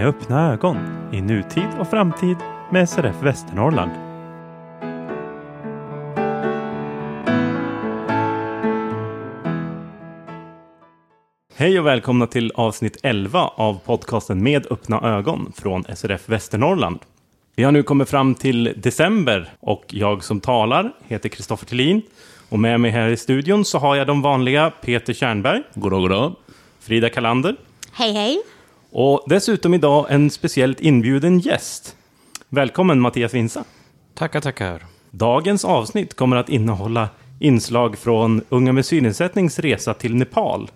med öppna ögon i nutid och framtid med SRF Västernorrland. Hej och välkomna till avsnitt 11 av podcasten Med öppna ögon från SRF Västernorrland. Vi har nu kommit fram till december och jag som talar heter Kristoffer Tillin. Och med mig här i studion så har jag de vanliga Peter Kärnberg, Goddag, goddag. Frida Kalander Hej hej! Och dessutom idag en speciellt inbjuden gäst. Välkommen Mattias Vinsa. Tackar, tackar. Dagens avsnitt kommer att innehålla inslag från Unga med synnedsättnings resa till Nepal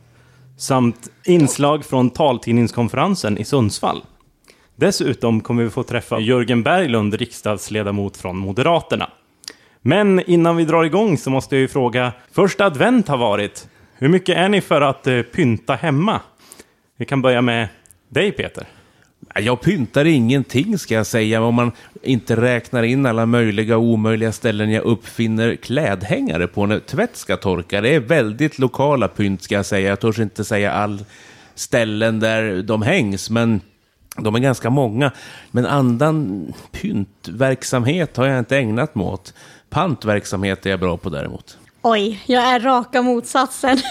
samt inslag från taltidningskonferensen i Sundsvall. Dessutom kommer vi få träffa Jörgen Berglund, riksdagsledamot från Moderaterna. Men innan vi drar igång så måste jag ju fråga, första advent har varit. Hur mycket är ni för att eh, pynta hemma? Vi kan börja med dig Peter. Jag pyntar ingenting ska jag säga, om man inte räknar in alla möjliga och omöjliga ställen jag uppfinner klädhängare på när tvätt ska torka. Det är väldigt lokala pynt ska jag säga. Jag törs inte säga all ställen där de hängs, men de är ganska många. Men annan pyntverksamhet har jag inte ägnat mig åt. Pantverksamhet är jag bra på däremot. Oj, jag är raka motsatsen.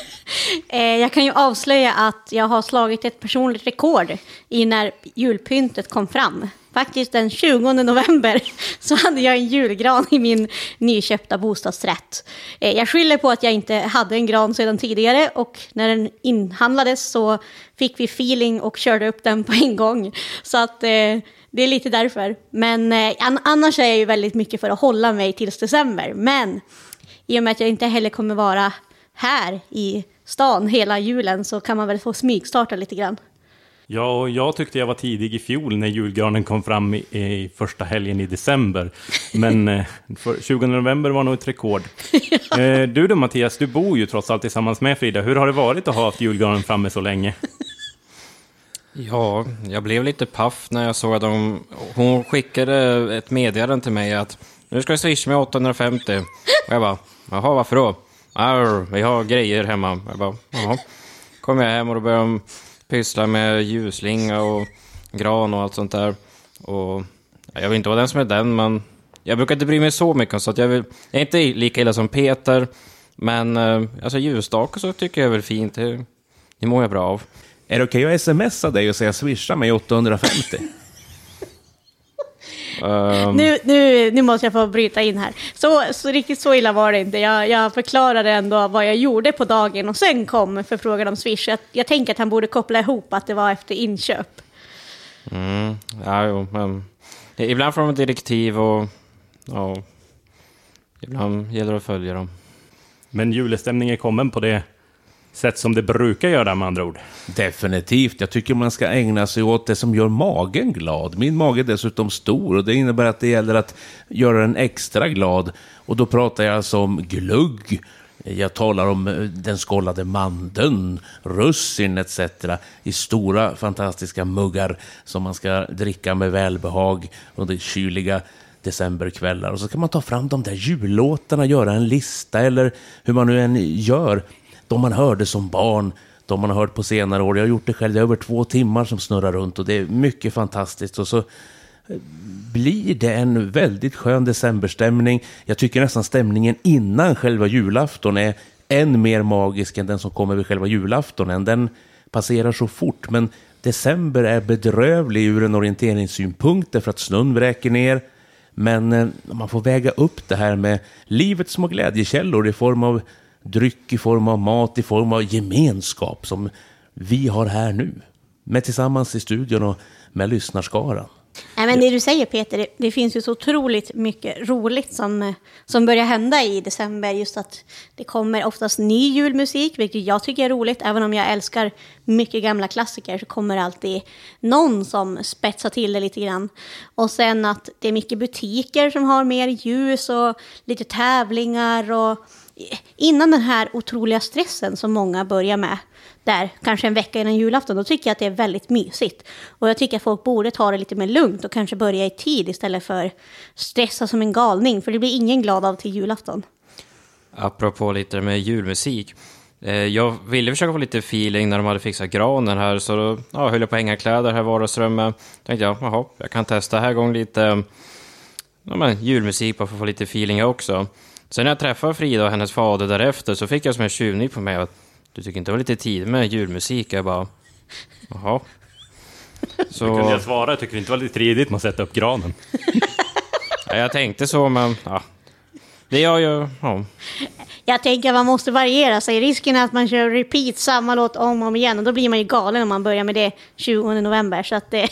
Eh, jag kan ju avslöja att jag har slagit ett personligt rekord i när julpyntet kom fram. Faktiskt den 20 november så hade jag en julgran i min nyköpta bostadsrätt. Eh, jag skyller på att jag inte hade en gran sedan tidigare och när den inhandlades så fick vi feeling och körde upp den på en gång. Så att eh, det är lite därför. Men eh, annars är jag ju väldigt mycket för att hålla mig tills december. Men i och med att jag inte heller kommer vara här i stan hela julen så kan man väl få smygstarta lite grann. Ja, och jag tyckte jag var tidig i fjol när julgranen kom fram i, i första helgen i december. Men eh, för 20 november var nog ett rekord. Eh, du då Mattias, du bor ju trots allt tillsammans med Frida. Hur har det varit att ha haft julgranen framme så länge? Ja, jag blev lite paff när jag såg att de... Hon skickade ett meddelande till mig att nu ska du swisha med 850. Och jag bara, jaha, varför då? Arr, vi har grejer hemma. Jag bara, jaha. Kom jag hem och då började de pyssla med ljusslinga och gran och allt sånt där. Och jag vill inte vara den som är den, men jag brukar inte bry mig så mycket så att jag, vill, jag är inte lika illa som Peter. Men eh, alltså ljusstake så tycker jag är väl fint. Det, det mår jag bra av. Är det okej att smsa dig och säga swisha mig 850? Ehm, Nu, nu, nu måste jag få bryta in här. Så, så riktigt så illa var det inte. Jag, jag förklarade ändå vad jag gjorde på dagen och sen kom förfrågan om Swish. Jag, jag tänker att han borde koppla ihop att det var efter inköp. Mm, ja, jo, men ibland får de direktiv och ja, ibland gäller det att följa dem. Men julestämning är kommen på det sätt som det brukar göra med andra ord. Definitivt. Jag tycker man ska ägna sig åt det som gör magen glad. Min mage är dessutom stor och det innebär att det gäller att göra den extra glad. Och då pratar jag alltså om glugg. Jag talar om eh, den skållade mandeln, russin etc. i stora fantastiska muggar som man ska dricka med välbehag under kyliga decemberkvällar. Och så kan man ta fram de där jullåtarna, göra en lista eller hur man nu än gör. De man hörde som barn, de man har hört på senare år. Jag har gjort det själv, det är över två timmar som snurrar runt och det är mycket fantastiskt. Och så eh, blir det en väldigt skön decemberstämning. Jag tycker nästan stämningen innan själva julafton är än mer magisk än den som kommer vid själva julaftonen. Den passerar så fort, men december är bedrövlig ur en orienteringssynpunkt därför att snön vräker ner. Men eh, man får väga upp det här med livets små glädjekällor i form av dryck, i form av mat, i form av gemenskap som vi har här nu. Med tillsammans i studion och med lyssnarskaran. Nej, men det du säger Peter, det, det finns ju så otroligt mycket roligt som, som börjar hända i december. Just att det kommer oftast ny julmusik, vilket jag tycker är roligt. Även om jag älskar mycket gamla klassiker så kommer det alltid någon som spetsar till det lite grann. Och sen att det är mycket butiker som har mer ljus och lite tävlingar och innan den här otroliga stressen som många börjar med, där kanske en vecka innan julafton, då tycker jag att det är väldigt mysigt. Och jag tycker att folk borde ta det lite mer lugnt och kanske börja i tid istället för stressa som en galning, för det blir ingen glad av till julafton. Apropå lite med julmusik. Eh, jag ville försöka få lite feeling när de hade fixat granen här, så då ja, höll jag på att hänga kläder här i vardagsrummet. Tänkte jag, jaha, jag kan testa här gång lite ja, men, julmusik bara för att få lite feeling också. Sen när jag träffade Frida och hennes fader därefter så fick jag som en tjuvnyp på mig att du tycker inte det var lite tid med julmusik? Jag bara, jaha. Kunde Så jag svara, jag tycker det inte var lite tidigt med att sätta upp granen. ja, jag tänkte så, men ja. Det gör ju, ja. Jag tänker att man måste variera sig. Risken är att man kör repeat samma låt om och om igen och då blir man ju galen om man börjar med det 20 november. Så att det,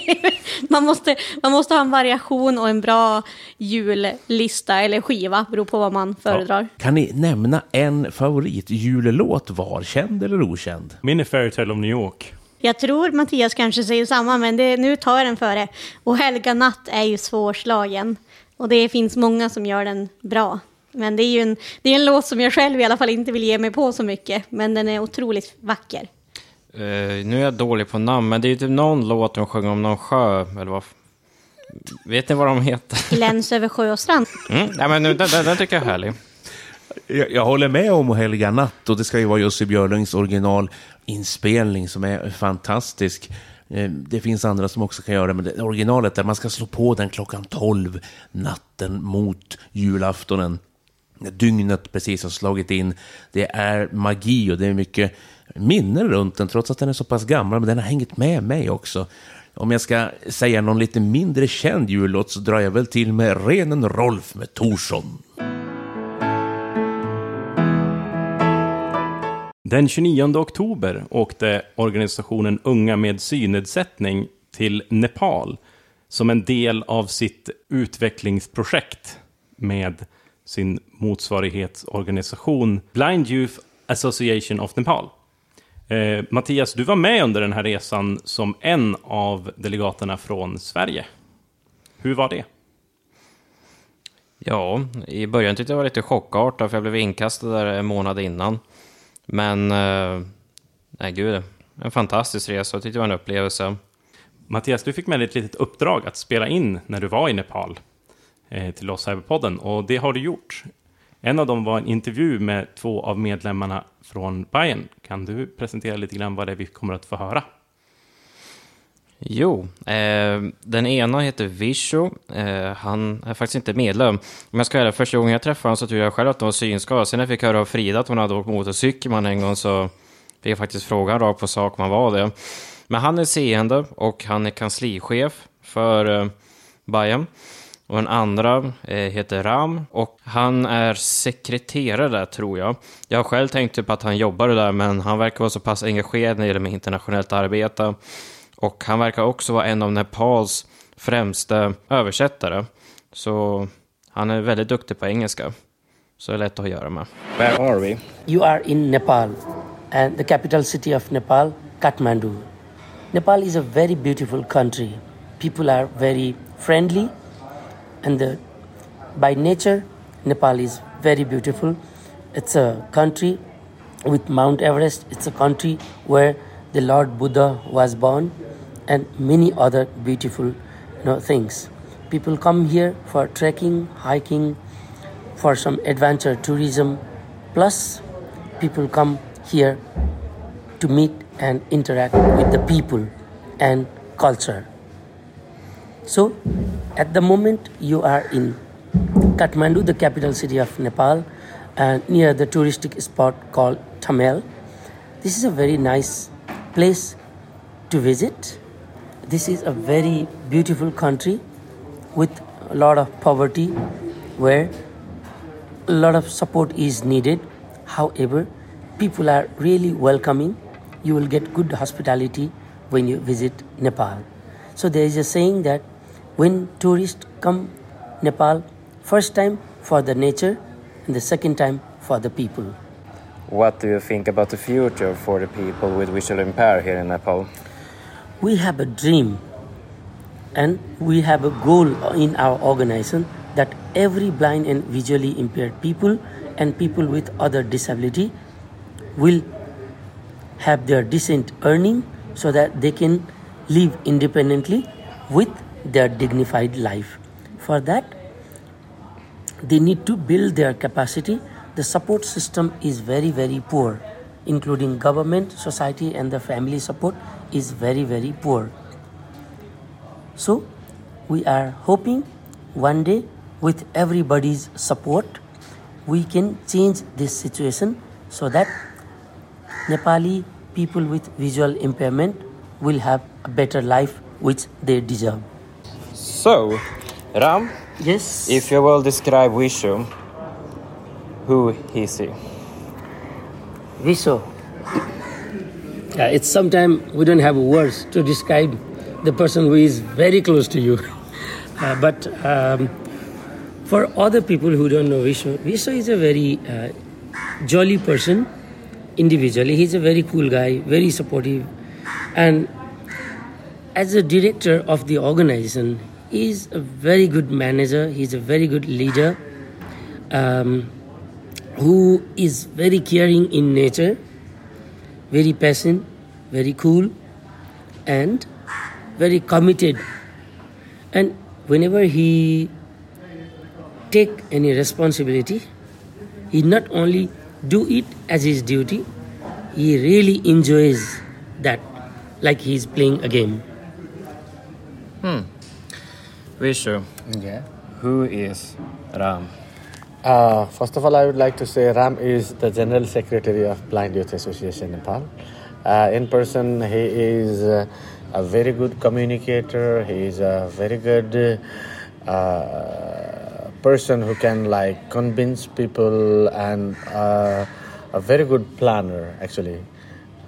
man, måste, man måste ha en variation och en bra jullista eller skiva, beror på vad man föredrar. Kan ni nämna en favoritjullåt var, känd eller okänd? Min är Fairytale of New York. Jag tror Mattias kanske säger samma, men det, nu tar jag den före. Och Helga natt är ju svårslagen. Och det finns många som gör den bra. Men det är ju en, det är en låt som jag själv i alla fall inte vill ge mig på så mycket. Men den är otroligt vacker. Eh, nu är jag dålig på namn, men det är ju typ någon låt de sjunger om någon sjö, eller vad? Vet ni vad de heter? Gläns över sjö och strand. Mm? Ja, men nu, den, den, den tycker jag är härlig. Jag, jag håller med om Helga natt och det ska ju vara Jussi Björlings originalinspelning som är fantastisk. Eh, Det finns andra som också kan göra det, men det originalet där man ska slå på den klockan 12 natten mot julaftonen. Dygnet precis har slagit in. Det är magi och det är mycket minnen runt den, trots att den är så pass gammal, men den har hängt med mig också. Om jag ska säga någon lite mindre känd jullåt så drar jag väl till med Renen Rolf med Torsson. Den 29 oktober åkte organisationen Unga med synnedsättning till Nepal som en del av sitt utvecklingsprojekt med sin motsvarighetsorganisation Blind Youth Association of Nepal. Eh, Mattias, du var med under den här resan som en av delegaterna från Sverige. Hur var det? Ja, i början tyckte jag det var lite chockartat för jag blev inkastad där en månad innan. Men, eh, nej gud, en fantastisk resa. Jag tyckte det var en upplevelse. Mattias, du fick med dig ett litet uppdrag att spela in när du var i Nepal eh, till oss här på podden och det har du gjort. En av dem var en intervju med två av medlemmarna från Bayern. Kan du presentera lite grann vad det är vi kommer att få höra? Jo, eh, den ena heter Visho. Eh, han är faktiskt inte medlem. Om jag ska vara ärlig, första gången jag träffade honom så trodde jag själv att han var synskadad. Sen när jag fick höra av Frida att hon hade åkt motorcykel med honom en gång så fick jag faktiskt frågan rakt på sak om han var det. Men han är seende och han är kanslichef för eh, Bayern. Och den andra eh, heter Ram och han är sekreterare där tror jag. Jag har själv tänkt typ att han jobbade där men han verkar vara så pass engagerad när det gäller med internationellt arbete. Och han verkar också vara en av Nepals främsta översättare. Så han är väldigt duktig på engelska. Så det är lätt att göra med. Where are we? You are in Nepal, and the capital city of Nepal, Kathmandu. Nepal is a very beautiful country. People are very friendly, and the, by nature, Nepal is very beautiful. It's a country with Mount Everest. It's a country where the Lord Buddha was born, and many other beautiful you know, things. People come here for trekking, hiking, for some adventure tourism. Plus, people come here to meet and interact with the people and culture. So, at the moment, you are in Kathmandu, the capital city of Nepal, and near the touristic spot called Thamel. This is a very nice place to visit. This is a very beautiful country with a lot of poverty where a lot of support is needed. However, people are really welcoming. You will get good hospitality when you visit Nepal. So there is a saying that when tourists come Nepal, first time for the nature and the second time for the people. What do you think about the future for the people with visual impair here in Nepal? We have a dream and we have a goal in our organization that every blind and visually impaired people and people with other disability will have their decent earning so that they can live independently with their dignified life. For that, they need to build their capacity the support system is very, very poor, including government, society, and the family support is very, very poor. So, we are hoping one day, with everybody's support, we can change this situation so that Nepali people with visual impairment will have a better life which they deserve. So, Ram, Yes. if you will describe Vishu, who is he? Viso. Yeah, it's sometimes we don't have words to describe the person who is very close to you. Uh, but um, for other people who don't know Viso, Viso is a very uh, jolly person individually. He's a very cool guy, very supportive. And as a director of the organization, he's a very good manager, he's a very good leader. Um, who is very caring in nature, very patient, very cool, and very committed. And whenever he take any responsibility, he not only do it as his duty, he really enjoys that, like he's playing a game. Vishu, Yeah. who is Ram? Uh, first of all, I would like to say Ram is the General Secretary of Blind Youth Association Nepal. Uh, in person, he is uh, a very good communicator. He is a very good uh, person who can like convince people and uh, a very good planner actually.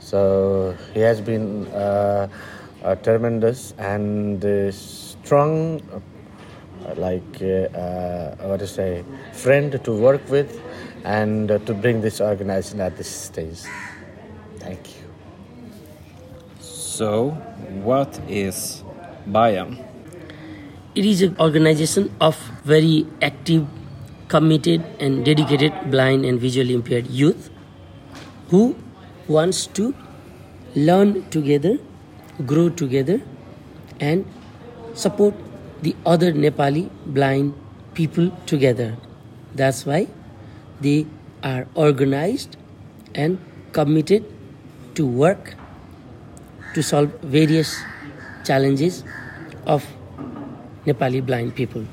So he has been uh, tremendous and uh, strong like uh, uh, what to say friend to work with and uh, to bring this organization at this stage thank you So, what is Bayan? It is an organization of very active, committed, and dedicated blind and visually impaired youth who wants to learn together, grow together, and support the other Nepali blind people together. That's why they are organized and committed to work to solve various challenges of Nepali blind people.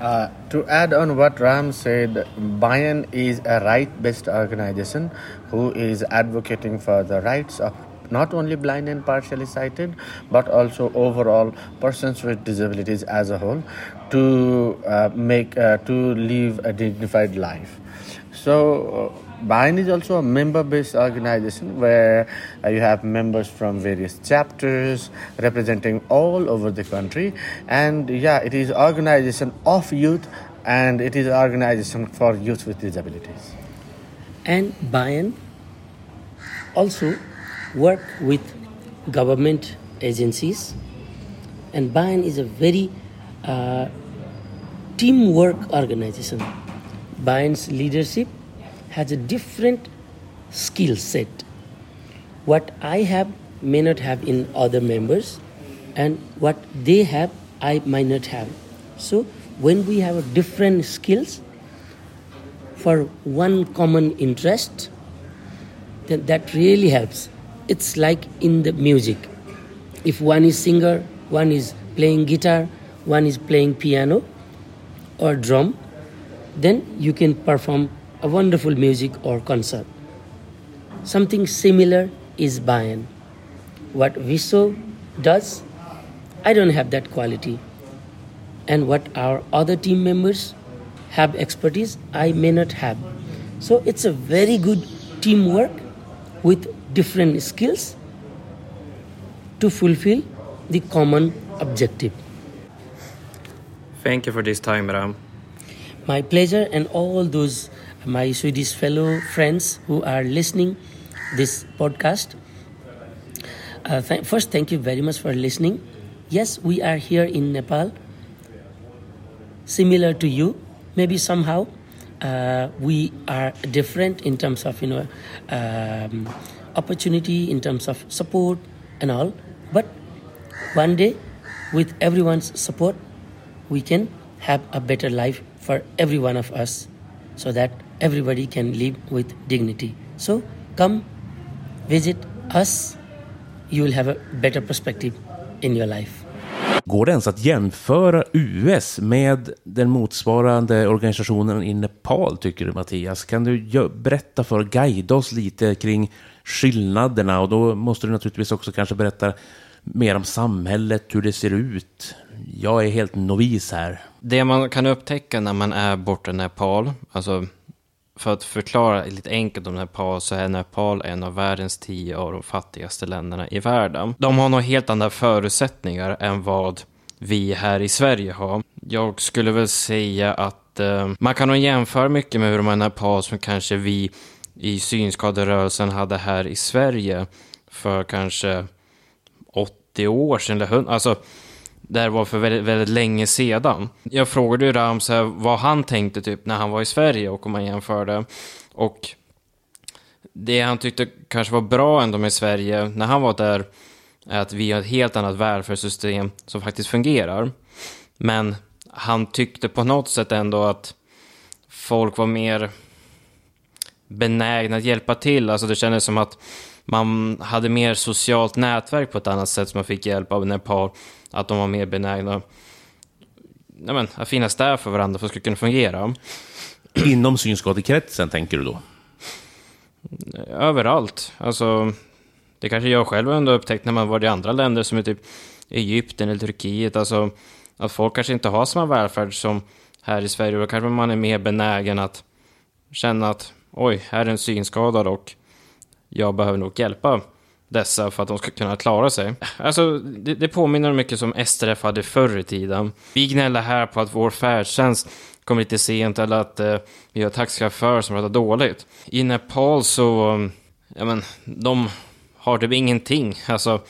Uh, to add on what Ram said, Bayan is a right-based organization who is advocating for the rights of not only blind and partially sighted, but also overall persons with disabilities as a whole to uh, make uh, to live a dignified life. So. Uh, Bayan is also a member-based organization where uh, you have members from various chapters representing all over the country, and yeah, it is organization of youth, and it is organization for youth with disabilities. And Bayan also work with government agencies, and Bayan is a very uh, teamwork organization. Bayan's leadership has a different skill set. What I have may not have in other members, and what they have, I might not have. So, when we have a different skills for one common interest, then that really helps. It's like in the music. If one is singer, one is playing guitar, one is playing piano or drum, then you can perform a wonderful music or concert. Something similar is Bayan. What Viso does, I don't have that quality. And what our other team members have expertise, I may not have. So it's a very good teamwork with different skills to fulfill the common objective. Thank you for this time, Ram. My pleasure, and all those my Swedish fellow friends who are listening this podcast. Uh, th- first, thank you very much for listening. Yes, we are here in Nepal, similar to you. Maybe somehow uh, we are different in terms of you know um, opportunity, in terms of support and all. But one day, with everyone's support, we can have a better life for every one of us, so that everybody can live with dignity. So come visit us. You will have a better perspective in your life. Går det ens att jämföra US med den motsvarande organisationen i Nepal, tycker du Mattias? Kan du berätta för, guida oss lite kring skillnaderna och då måste du naturligtvis också kanske berätta mer om samhället, hur det ser ut. Jag är helt novis här. Det man kan upptäcka när man är borta i Nepal, alltså för att förklara lite enkelt om Nepal så är Nepal en av världens tio av de fattigaste länderna i världen. De har nog helt andra förutsättningar än vad vi här i Sverige har. Jag skulle väl säga att eh, man kan nog jämföra mycket med hur de är i Nepal som kanske vi i synskaderörelsen hade här i Sverige för kanske 80 år sedan eller 100, alltså det här var för väldigt, väldigt länge sedan. Jag frågade ju Rams här vad han tänkte typ när han var i Sverige och om man jämförde. Och det han tyckte kanske var bra ändå med Sverige när han var där är att vi har ett helt annat välfärdssystem som faktiskt fungerar. Men han tyckte på något sätt ändå att folk var mer benägna att hjälpa till. Alltså det kändes som att man hade mer socialt nätverk på ett annat sätt som man fick hjälp av Nepal. Att de var mer benägna ja, men, att finnas där för varandra för att det skulle kunna fungera. Inom synskadekretsen tänker du då? Överallt. Alltså, det kanske jag själv ändå upptäckt när man varit i andra länder som är typ Egypten eller Turkiet. Alltså, att folk kanske inte har samma välfärd som här i Sverige. Då kanske man är mer benägen att känna att oj, här är en synskadad och jag behöver nog hjälpa dessa för att de ska kunna klara sig. Alltså, det, det påminner mycket som STRF hade förr i tiden. Vi gnäller här på att vår färdtjänst kommer lite sent eller att eh, vi har taxichaufförer som pratar dåligt. I Nepal så, um, ja men, de har typ ingenting. Alltså,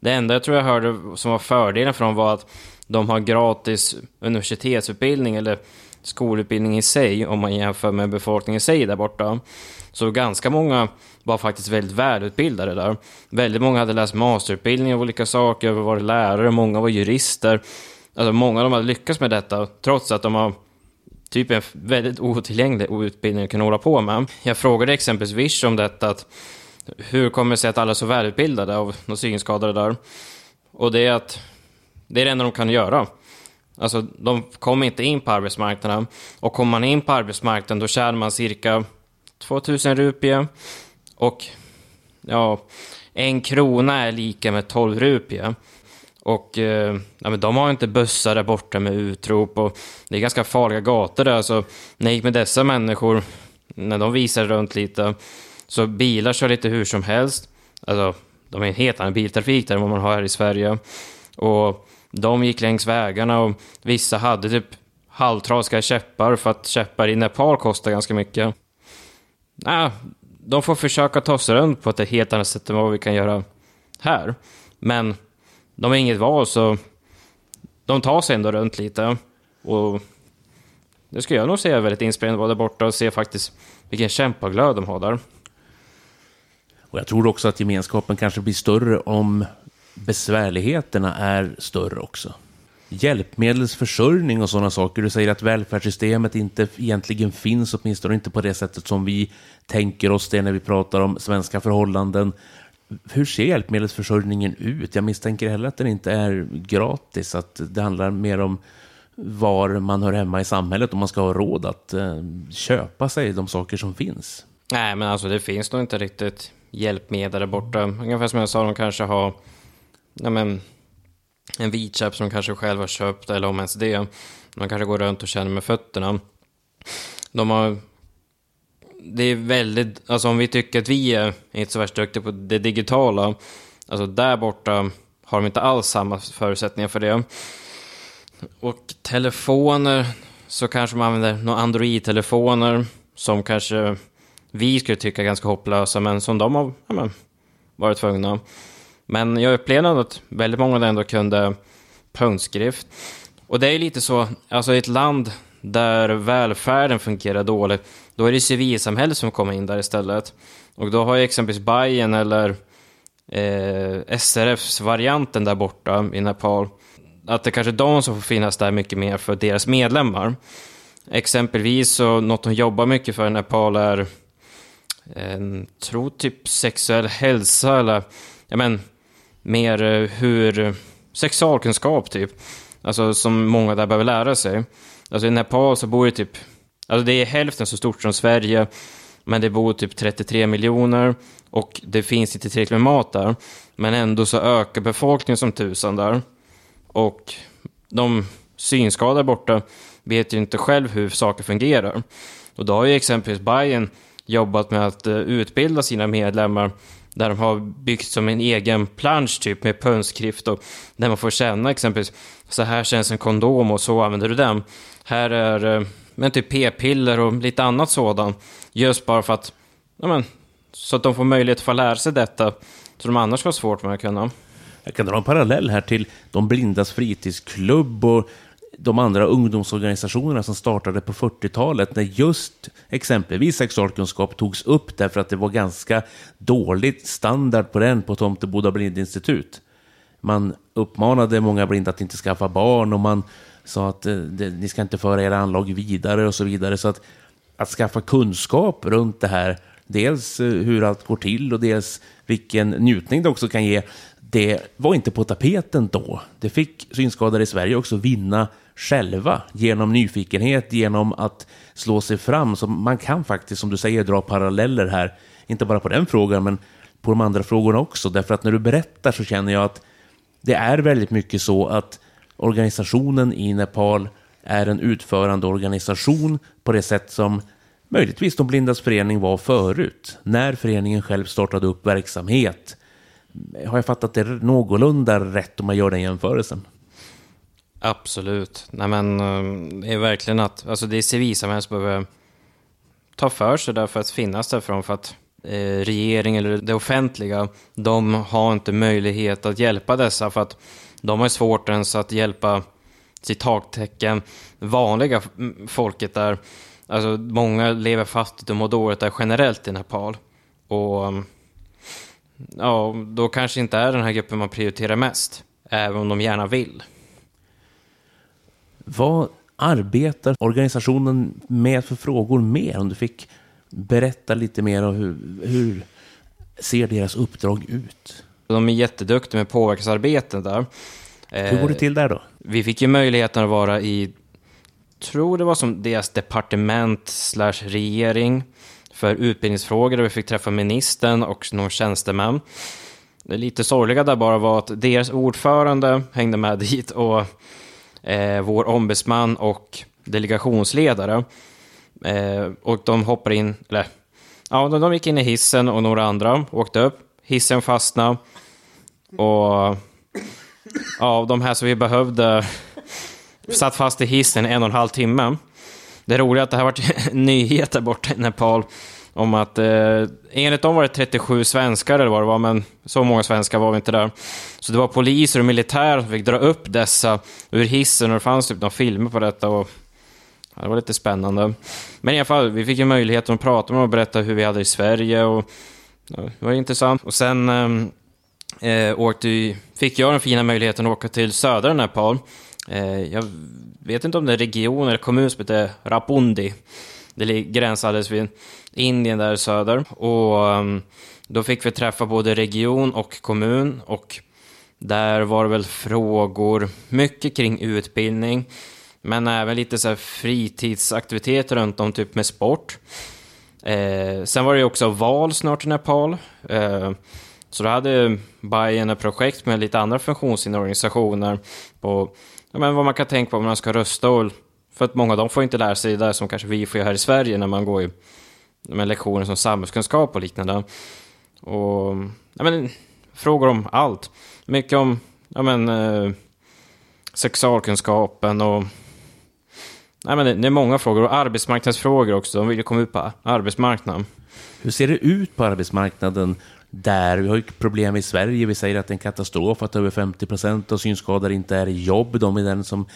det enda jag tror jag hörde som var fördelen för dem var att de har gratis universitetsutbildning eller skolutbildning i sig om man jämför med befolkningen i sig där borta. Så ganska många var faktiskt väldigt välutbildade där. Väldigt många hade läst masterutbildning av olika saker, varit lärare, många var jurister. Alltså många av dem hade lyckats med detta, trots att de har typ en väldigt otillgänglig utbildning att kunna hålla på med. Jag frågade exempelvis Vish om detta, att hur kommer det sig att alla är så välutbildade av de synskadade där? Och det är att det är det enda de kan göra. Alltså, de kommer inte in på arbetsmarknaden. Och kommer man in på arbetsmarknaden då tjänar man cirka 2000 rupie. Och ja, en krona är lika med 12 rupie. Och eh, ja, men de har inte bussar där borta med utrop och det är ganska farliga gator där. Så när jag gick med dessa människor, när de visade runt lite, så bilar kör lite hur som helst. Alltså, de är en helt annan biltrafik där än vad man har här i Sverige. Och de gick längs vägarna och vissa hade typ halvtrasiga käppar för att käppar i Nepal kostar ganska mycket. Nej, de får försöka ta sig runt på ett helt annat sätt än vad vi kan göra här. Men de har inget val så de tar sig ändå runt lite. Och det skulle jag nog säga är väldigt inspirerande att vara där borta och se faktiskt vilken kämpaglöd de har där. Och jag tror också att gemenskapen kanske blir större om besvärligheterna är större också. Hjälpmedelsförsörjning och sådana saker. Du säger att välfärdssystemet inte egentligen finns, åtminstone inte på det sättet som vi tänker oss det när vi pratar om svenska förhållanden. Hur ser hjälpmedelsförsörjningen ut? Jag misstänker heller att den inte är gratis, att det handlar mer om var man hör hemma i samhället om man ska ha råd att eh, köpa sig de saker som finns. Nej, men alltså det finns nog inte riktigt hjälpmedel där borta. Ungefär som jag sa, de kanske har ja, men, en vit käpp som de kanske själv har köpt, eller om ens det. Man kanske går runt och känner med fötterna. De har... Det är väldigt... Alltså om vi tycker att vi är inte så värst duktiga på det digitala, alltså där borta har de inte alls samma förutsättningar för det. Och telefoner, så kanske man använder några Android-telefoner som kanske vi skulle tycka är ganska hopplösa, men som de har ja, men, varit tvungna. Men jag upplevde att väldigt många ändå kunde punktskrift. Och det är lite så, alltså i ett land där välfärden fungerar dåligt, då är det civilsamhället som kommer in där istället. Och då har ju exempelvis Bayern eller eh, SRFs varianten där borta i Nepal, att det kanske är de som får finnas där mycket mer för deras medlemmar. exempelvis så något de jobbar mycket för i Nepal är eh, tror typ sexuell hälsa eller ja men mer eh, hur eh, sexualkunskap typ. Alltså som många där behöver lära sig. Alltså i Nepal så bor det typ, alltså det är hälften så stort som Sverige, men det bor typ 33 miljoner och det finns inte tillräckligt med mat där. Men ändå så ökar befolkningen som tusan där. Och de synskadade borta vet ju inte själv hur saker fungerar. Och då har ju exempelvis Bayern jobbat med att eh, utbilda sina medlemmar där de har byggt som en egen plansch typ med punskrift och där man får känna exempelvis så här känns en kondom och så använder du den. Här är eh, men typ p-piller och lite annat sådant. Just bara för att, ja men, så att de får möjlighet att få lära sig detta. Så de annars har svårt med att kunna. Jag kan dra en parallell här till de blindas fritidsklubb och de andra ungdomsorganisationerna som startade på 40-talet när just exempelvis sexualkunskap togs upp därför att det var ganska dåligt standard på den på Tomteboda blindinstitut. Man uppmanade många blinda att inte skaffa barn och man sa att eh, det, ni ska inte föra era anlag vidare och så vidare. Så att, att skaffa kunskap runt det här, dels eh, hur allt går till och dels vilken njutning det också kan ge, det var inte på tapeten då. Det fick synskadade i Sverige också vinna själva genom nyfikenhet, genom att slå sig fram. Så man kan faktiskt, som du säger, dra paralleller här. Inte bara på den frågan, men på de andra frågorna också. Därför att när du berättar så känner jag att det är väldigt mycket så att organisationen i Nepal är en utförande organisation på det sätt som möjligtvis de blindas förening var förut. När föreningen själv startade upp verksamhet. Har jag fattat det någorlunda rätt om man gör den jämförelsen? Absolut. Nej men det är verkligen att, alltså det är civilsamhället som behöver ta för sig där för att finnas därifrån för att eh, regering eller det offentliga, de har inte möjlighet att hjälpa dessa för att de har svårt ens att hjälpa citattecken vanliga folket där. Alltså många lever fattigt och mår dåligt där generellt i Nepal. Och ja, då kanske inte är den här gruppen man prioriterar mest, även om de gärna vill. Vad arbetar organisationen med för frågor mer? Om du fick berätta lite mer om hur, hur ser deras uppdrag ut? De är jätteduktiga med påverkansarbeten där. Hur går det till där då? Vi fick ju möjligheten att vara i, tror det var som deras departement slash regering för utbildningsfrågor. Där vi fick träffa ministern och någon tjänstemän. Det lite sorgliga där bara var att deras ordförande hängde med dit och eh, vår ombudsman och delegationsledare. Eh, och de hoppade in, eller ja, de, de gick in i hissen och några andra åkte upp. Hissen fastnade och ja, de här som vi behövde satt fast i hissen en och en halv timme. Det roliga är att det här varit nyheter borta i Nepal om att eh, enligt dem var det 37 svenskar eller vad det var, men så många svenskar var vi inte där. Så det var poliser och militär som fick dra upp dessa ur hissen och det fanns typ några filmer på detta och ja, det var lite spännande. Men i alla fall, vi fick ju möjligheten att prata med dem och berätta hur vi hade i Sverige och ja, det var intressant. Och sen eh, eh åkte, fick jag den fina möjligheten att åka till södra Nepal. Eh, jag vet inte om det är region eller kommun som heter Rapundi. Det gränsades vid Indien där söder. Och um, då fick vi träffa både region och kommun och där var det väl frågor, mycket kring utbildning, men även lite så fritidsaktiviteter runt om, typ med sport. Eh, sen var det ju också val snart i Nepal. Eh, så då hade Bayern ett projekt med lite andra funktionshinderorganisationer. på ja, men vad man kan tänka på om man ska rösta. Och, för att många av dem får inte lära sig det där som kanske vi får göra här i Sverige när man går i med lektioner som samhällskunskap och liknande. Och ja, men, frågor om allt. Mycket om ja, men, eh, sexualkunskapen och ja, men det är många frågor och arbetsmarknadsfrågor också. De vill ju komma ut på arbetsmarknaden. Hur ser det ut på arbetsmarknaden där? Vi har ju problem i Sverige. Vi säger att det är en katastrof att över 50 procent av synskadade inte är i jobb. De är den som,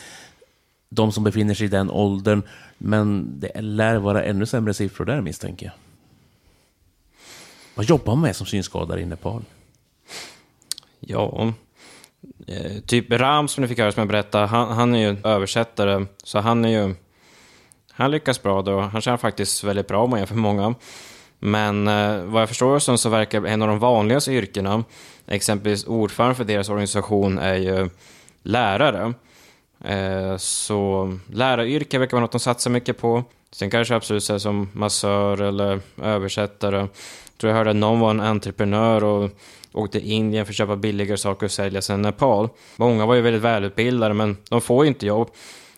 de som befinner sig i den åldern. Men det lär vara ännu sämre siffror där misstänker jag. Vad jobbar man med som synskadad i Nepal? Ja, eh, typ Ram som ni fick höra som jag berättade, han, han är ju översättare, så han är ju han lyckas bra då. Han tjänar faktiskt väldigt bra om man jämför med många. Men eh, vad jag förstår som så verkar en av de vanligaste yrkena, exempelvis ordförande för deras organisation, är ju lärare. Eh, så läraryrke verkar vara något de satsar mycket på. Sen kanske absolut så här som massör eller översättare. Jag tror jag hörde att någon var en entreprenör och åkte till Indien för att köpa billigare saker och sälja sen Nepal. Många var ju väldigt välutbildade men de får ju inte jobb.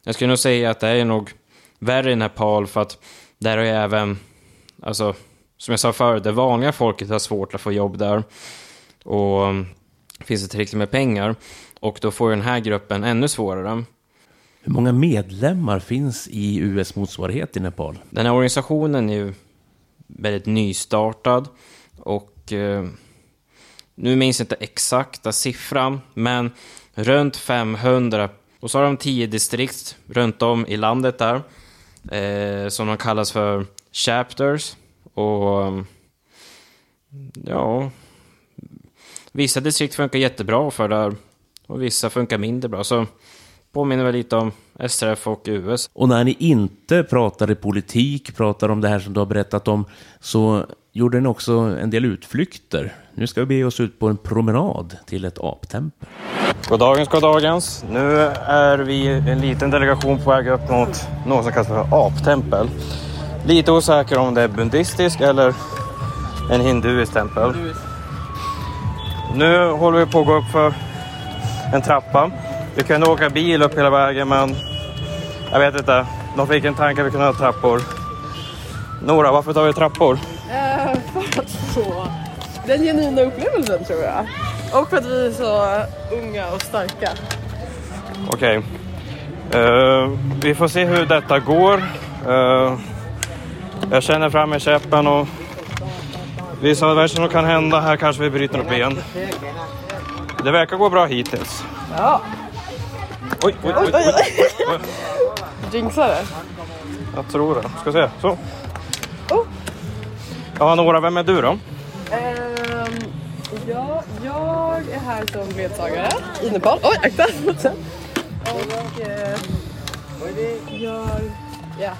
Jag skulle nog säga att det är nog värre i Nepal för att där har ju även, alltså som jag sa förut, det vanliga folket har svårt att få jobb där. Och mm, finns det tillräckligt med pengar. Och då får ju den här gruppen ännu svårare. Hur många medlemmar finns i US motsvarighet i Nepal? Den här organisationen är ju väldigt nystartad och eh, nu minns jag inte exakta siffran, men runt 500. Och så har de 10 distrikt runt om i landet där, eh, som de kallas för chapters. Och ja, vissa distrikt funkar jättebra för där och vissa funkar mindre bra. Så påminner väl lite om SRF och US. Och när ni inte pratade politik, pratade om det här som du har berättat om, så gjorde ni också en del utflykter. Nu ska vi be oss ut på en promenad till ett aptempel. Goddagens, goddagens. Nu är vi en liten delegation på väg upp mot något som kallas för aptempel. Lite osäker om det är buddhistisk eller en hinduisk tempel. Nu håller vi på att gå upp för en trappa. Vi kunde åka bil upp hela vägen men jag vet inte. De fick en tanke att vi kunde ha trappor. Nora, varför tar vi trappor? Eh, för att få den genuina upplevelsen tror jag. Och för att vi är så unga och starka. Okej. Eh, vi får se hur detta går. Eh, jag känner fram i käppen och vissa av värsta som kan hända. Här kanske vi bryter upp ben. Det verkar gå bra hittills. Ja. Oj, oj, oj. oj, oj. Jinxade. Jag tror det. Ska se. Så. Oh. Ja, Nora, vem är du då? Ehm, ja, jag är här som ledsagare i Nepal. Oj, akta! Och eh, jag... Ja.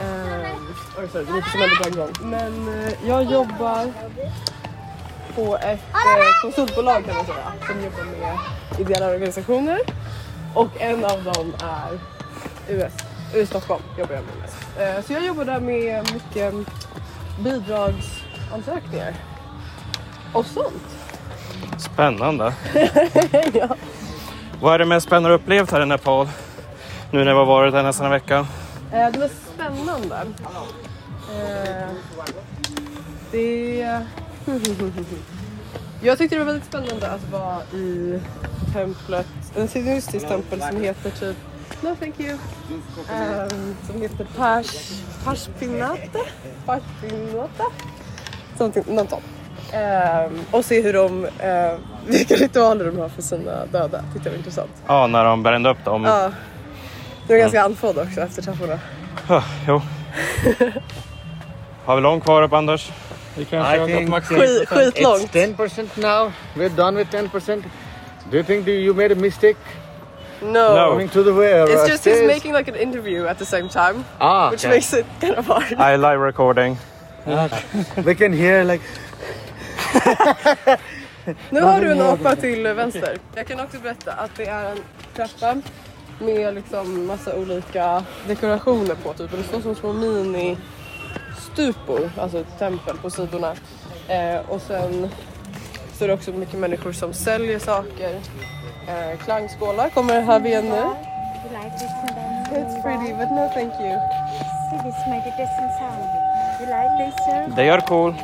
Ehm, oj, sorry, det som gång. Men eh, jag jobbar på ett eh, konsultbolag kan man säga som jobbar med ideella organisationer och en av dem är US, US Stockholm jobbar jag med mest. Eh, så jag jobbar där med mycket bidragsansökningar och sånt. Spännande. Vad är det mest spännande du upplevt här i Nepal? Nu när vi har varit här nästan en vecka. Eh, det var spännande. Eh, det... Jag tyckte det var väldigt spännande att vara i templet, en hinduistisk tempel som heter typ No thank you. Ehm, som heter Pars, Parspinate? Parspinate? Någonting- Något sånt. Ehm, och se hur de, uh, vilka ritualer de har för sina döda. Tyckte jag var intressant. Ja, när de brände upp dem. Ja. Det var ganska andfådd också efter trapporna. Ja, jo. Har vi långt kvar upp, Anders? I think Skit, skitlångt. it's 10% now. We're done with 10%. Do you think you made a mistake No. No. coming to the way? It's just he's making like an interview at the same time, Ah, which okay. makes it kind of hard. I live recording. we can hear like Nu har du en apa till vänster. Jag kan också berätta att det är en trappa med liksom massa olika dekorationer på typ. Och det står som små mini stupor, alltså tempel på sidorna. Eh, och sen så är det också mycket människor som säljer saker. Eh, klangskålar kommer här vid nu. It's pretty but no thank you. See this meditation sound. You like this, sir? Det är cool.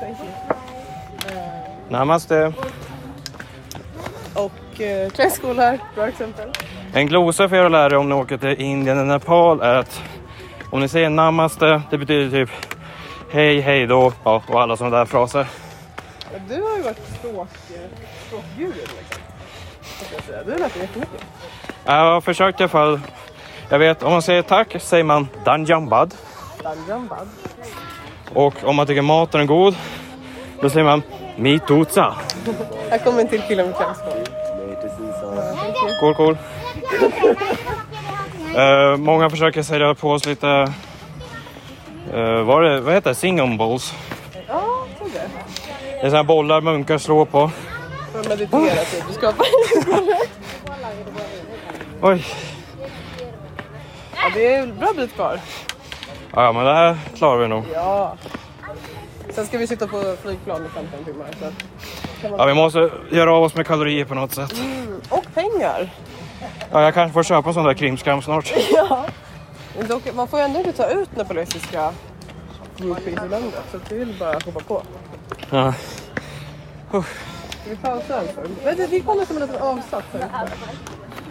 thank you. Namaste. Och eh, klangskålar, bra exempel. En glosa för er att lära er om ni åker till Indien eller Nepal är att om ni säger namaste, det betyder typ hej, hej då ja, och alla sådana där fraser. Ja, Du har ju varit språk, språkguru liksom. Du har lärt dig jättemycket. Jag har försökt i alla fall. Jag vet, om man säger tack säger man danjambad. Danjambad. Och om man tycker maten är god, då säger man mitutsa. Här kommer en till kille med klangskål. Cool, cool. Eh, många försöker sälja på oss lite Uh, var det, vad heter det? Singing balls? Ja, tror det. Det är sådana här bollar munkar slår på. För att meditera typ. Du ska Oj. Ja, det är en bra bit kvar. Ja, men det här klarar vi nog. Ja. Sen ska vi sitta på flygplan i 15 timmar. Så man... Ja, vi måste göra av oss med kalorier på något sätt. mm. Och pengar. Ja, jag kanske får köpa en sån där krimskram snart. Ja. Man får ju ändå inte ta ut nepalesiska groupies i landet. Så det är väl bara hoppa på. Ja. Ska vi pausa en stund? Vi kommer som en liten avsats här.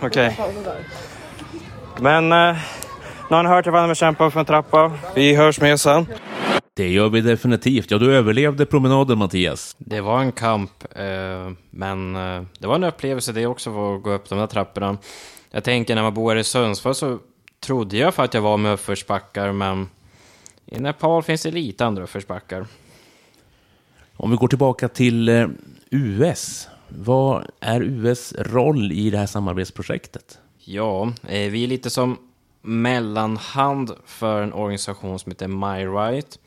Okej. Där. Men eh, nu har ni hört Ivana med kämpa för en trappa. Vi hörs med sen. Det gör vi definitivt. Ja, du överlevde promenaden Mattias. Det var en kamp, eh, men eh, det var en upplevelse det också för att gå upp de där trapporna. Jag tänker när man bor i Sundsvall så trodde jag för att jag var med uppförsbackar, men i Nepal finns det lite andra uppförsbackar. Om vi går tillbaka till eh, US. Vad är US roll i det här samarbetsprojektet? Ja, eh, vi är lite som mellanhand för en organisation som heter MyRight.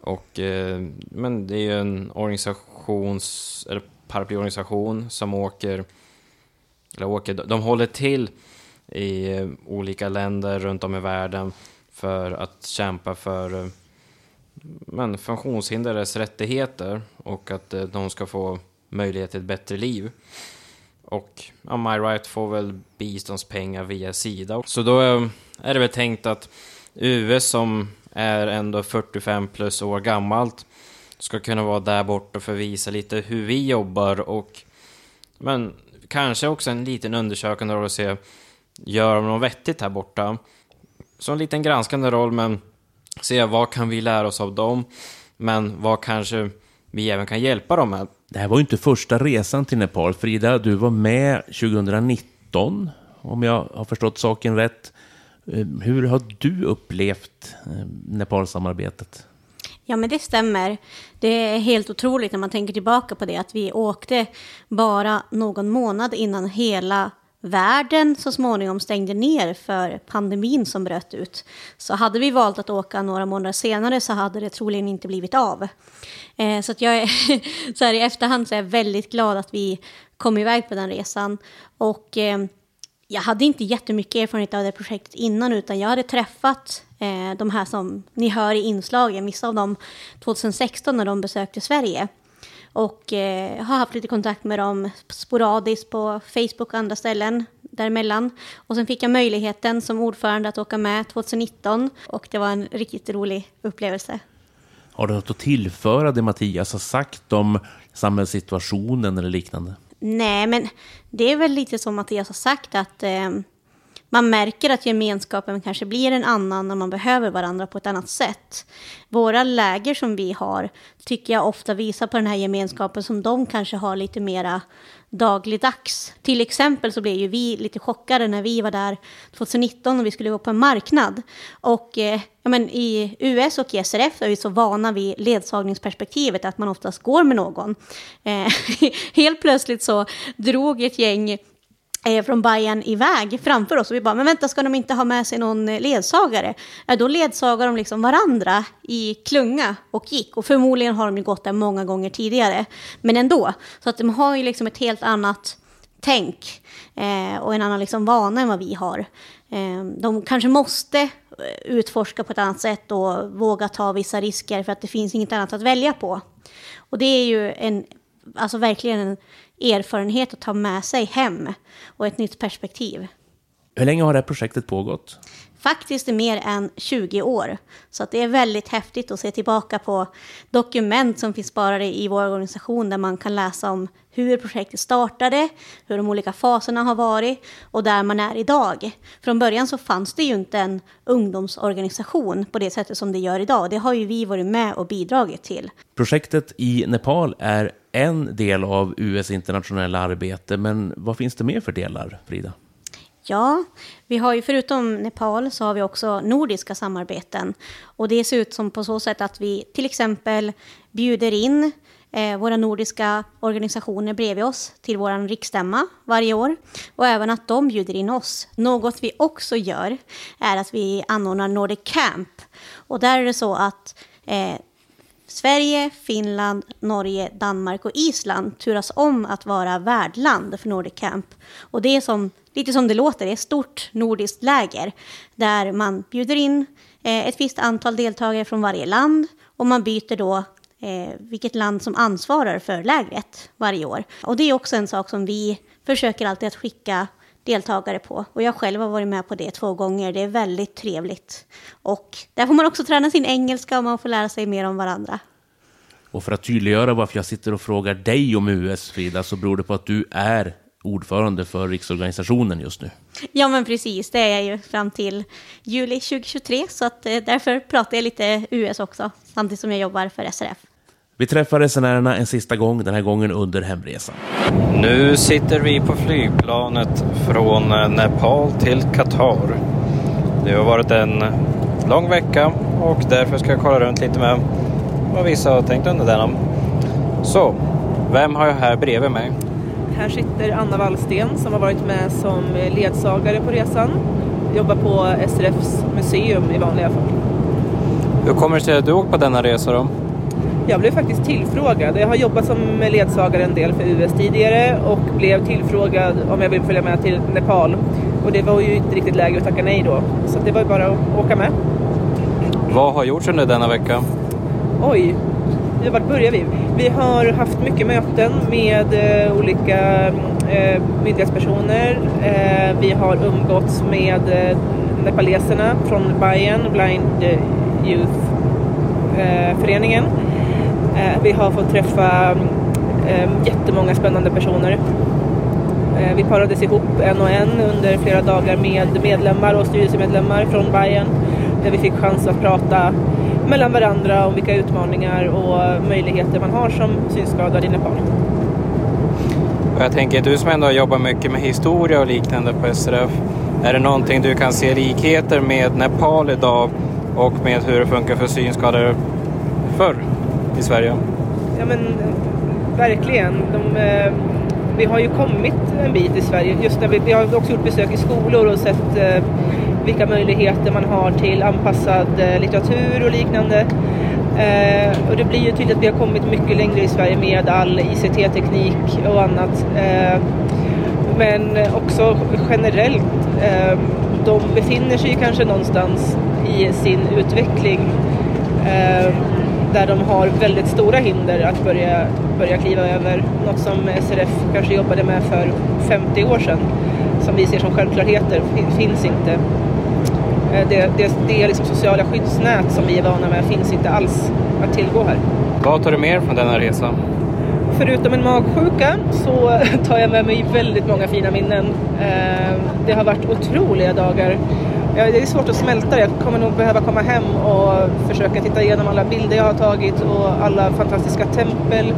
Och, eh, men det är ju en organisations, eller paraplyorganisation som åker, eller åker, de håller till i olika länder runt om i världen för att kämpa för eh, men, funktionshindrades rättigheter och att eh, de ska få möjlighet till ett bättre liv. Och ja, MyRight får väl biståndspengar via Sida. Så då eh, är det väl tänkt att US som är ändå 45 plus år gammalt ska kunna vara där borta för att visa lite hur vi jobbar och men kanske också en liten undersökande roll att se gör de något vettigt här borta. Så en liten granskande roll men se vad kan vi lära oss av dem men vad kanske vi även kan hjälpa dem med. Det här var ju inte första resan till Nepal. Frida, du var med 2019, om jag har förstått saken rätt. Eh, Hur har du upplevt eh, Nepalsamarbetet? Ja, men det stämmer. Det är helt otroligt när man tänker tillbaka på det, att vi åkte bara någon månad innan hela världen så småningom stängde ner för pandemin som bröt ut. Så hade vi valt att åka några månader senare så hade det troligen inte blivit av. Eh, så att jag är, så här i efterhand så är jag väldigt glad att vi kom iväg på den resan. Och eh, jag hade inte jättemycket erfarenhet av det projektet innan, utan jag hade träffat eh, de här som ni hör i inslagen, vissa av dem 2016 när de besökte Sverige. Och eh, har haft lite kontakt med dem sporadiskt på Facebook och andra ställen däremellan. Och sen fick jag möjligheten som ordförande att åka med 2019 och det var en riktigt rolig upplevelse. Har du något att tillföra det Mattias har sagt om samhällssituationen eller liknande? Nej, men det är väl lite som Mattias har sagt att eh, man märker att gemenskapen kanske blir en annan när man behöver varandra på ett annat sätt. Våra läger som vi har tycker jag ofta visar på den här gemenskapen som de kanske har lite mera dagligdags. Till exempel så blev ju vi lite chockade när vi var där 2019 och vi skulle gå på en marknad. Och eh, ja, men i US och i SRF är vi så vana vid ledsagningsperspektivet att man oftast går med någon. Eh, helt plötsligt så drog ett gäng Eh, från Bayern iväg framför oss och vi bara, men vänta, ska de inte ha med sig någon eh, ledsagare? Ja, då ledsagar de liksom varandra i klunga och gick och förmodligen har de ju gått där många gånger tidigare, men ändå. Så att de har ju liksom ett helt annat tänk eh, och en annan liksom vana än vad vi har. Eh, de kanske måste eh, utforska på ett annat sätt och våga ta vissa risker för att det finns inget annat att välja på. Och det är ju en, alltså verkligen en erfarenhet att ta med sig hem och ett nytt perspektiv. Hur länge har det här projektet pågått? Faktiskt i mer än 20 år. Så att det är väldigt häftigt att se tillbaka på dokument som finns sparade i vår organisation där man kan läsa om hur projektet startade, hur de olika faserna har varit och där man är idag. Från början så fanns det ju inte en ungdomsorganisation på det sättet som det gör idag. Det har ju vi varit med och bidragit till. Projektet i Nepal är en del av US internationella arbete, men vad finns det mer för delar, Frida? Ja, vi har ju förutom Nepal så har vi också nordiska samarbeten. Och det ser ut som på så sätt att vi till exempel bjuder in eh, våra nordiska organisationer bredvid oss till vår riksstämma varje år. Och även att de bjuder in oss. Något vi också gör är att vi anordnar Nordic Camp. Och där är det så att eh, Sverige, Finland, Norge, Danmark och Island turas om att vara värdland för Nordic Camp. Och det är som, lite som det låter, det är ett stort nordiskt läger där man bjuder in eh, ett visst antal deltagare från varje land och man byter då eh, vilket land som ansvarar för lägret varje år. Och det är också en sak som vi försöker alltid att skicka deltagare på. Och jag själv har varit med på det två gånger. Det är väldigt trevligt. Och där får man också träna sin engelska och man får lära sig mer om varandra. Och för att tydliggöra varför jag sitter och frågar dig om US, Frida, så beror det på att du är ordförande för riksorganisationen just nu. Ja, men precis. Det är jag ju fram till juli 2023. Så att, eh, därför pratar jag lite US också, samtidigt som jag jobbar för SRF. Vi träffar resenärerna en sista gång, den här gången under hemresan. Nu sitter vi på flygplanet från Nepal till Qatar. Det har varit en lång vecka och därför ska jag kolla runt lite med vad vissa har tänkt under denna. Så, vem har jag här bredvid mig? Här sitter Anna Wallsten som har varit med som ledsagare på resan. Jobbar på SRFs museum i vanliga fall. Hur kommer det sig att du åkt på denna resa då? Jag blev faktiskt tillfrågad. Jag har jobbat som ledsagare en del för US tidigare och blev tillfrågad om jag vill följa med till Nepal. Och det var ju inte riktigt läge att tacka nej då. Så det var ju bara att åka med. Vad har gjorts under denna vecka? Oj, vart börjar vi? Vi har haft mycket möten med eh, olika eh, myndighetspersoner. Eh, vi har umgåtts med eh, nepaleserna från Bayern, Blind Youth-föreningen. Eh, vi har fått träffa eh, jättemånga spännande personer. Eh, vi parades ihop en och en under flera dagar med medlemmar och styrelsemedlemmar från Bayern där vi fick chans att prata mellan varandra om vilka utmaningar och möjligheter man har som synskadad i Nepal. Jag tänker, du som ändå har jobbat mycket med historia och liknande på SRF, är det någonting du kan se likheter med Nepal idag och med hur det funkar för synskadade förr i Sverige? Ja men verkligen. De, eh, vi har ju kommit en bit i Sverige. Just när vi, vi har också gjort besök i skolor och sett eh, vilka möjligheter man har till anpassad eh, litteratur och liknande. Eh, och det blir ju tydligt att vi har kommit mycket längre i Sverige med all ICT-teknik och annat. Eh, men också generellt, eh, de befinner sig kanske någonstans i sin utveckling eh, där de har väldigt stora hinder att börja, börja kliva över. Något som SRF kanske jobbade med för 50 år sedan som vi ser som självklarheter finns inte. Eh, det, det, det liksom sociala skyddsnät som vi är vana med finns inte alls att tillgå här. Vad tar du med från denna resa? Förutom en magsjuka så tar jag med mig väldigt många fina minnen. Eh, det har varit otroliga dagar. Det är svårt att smälta det. Jag kommer nog behöva komma hem och försöka titta igenom alla bilder jag har tagit och alla fantastiska tempel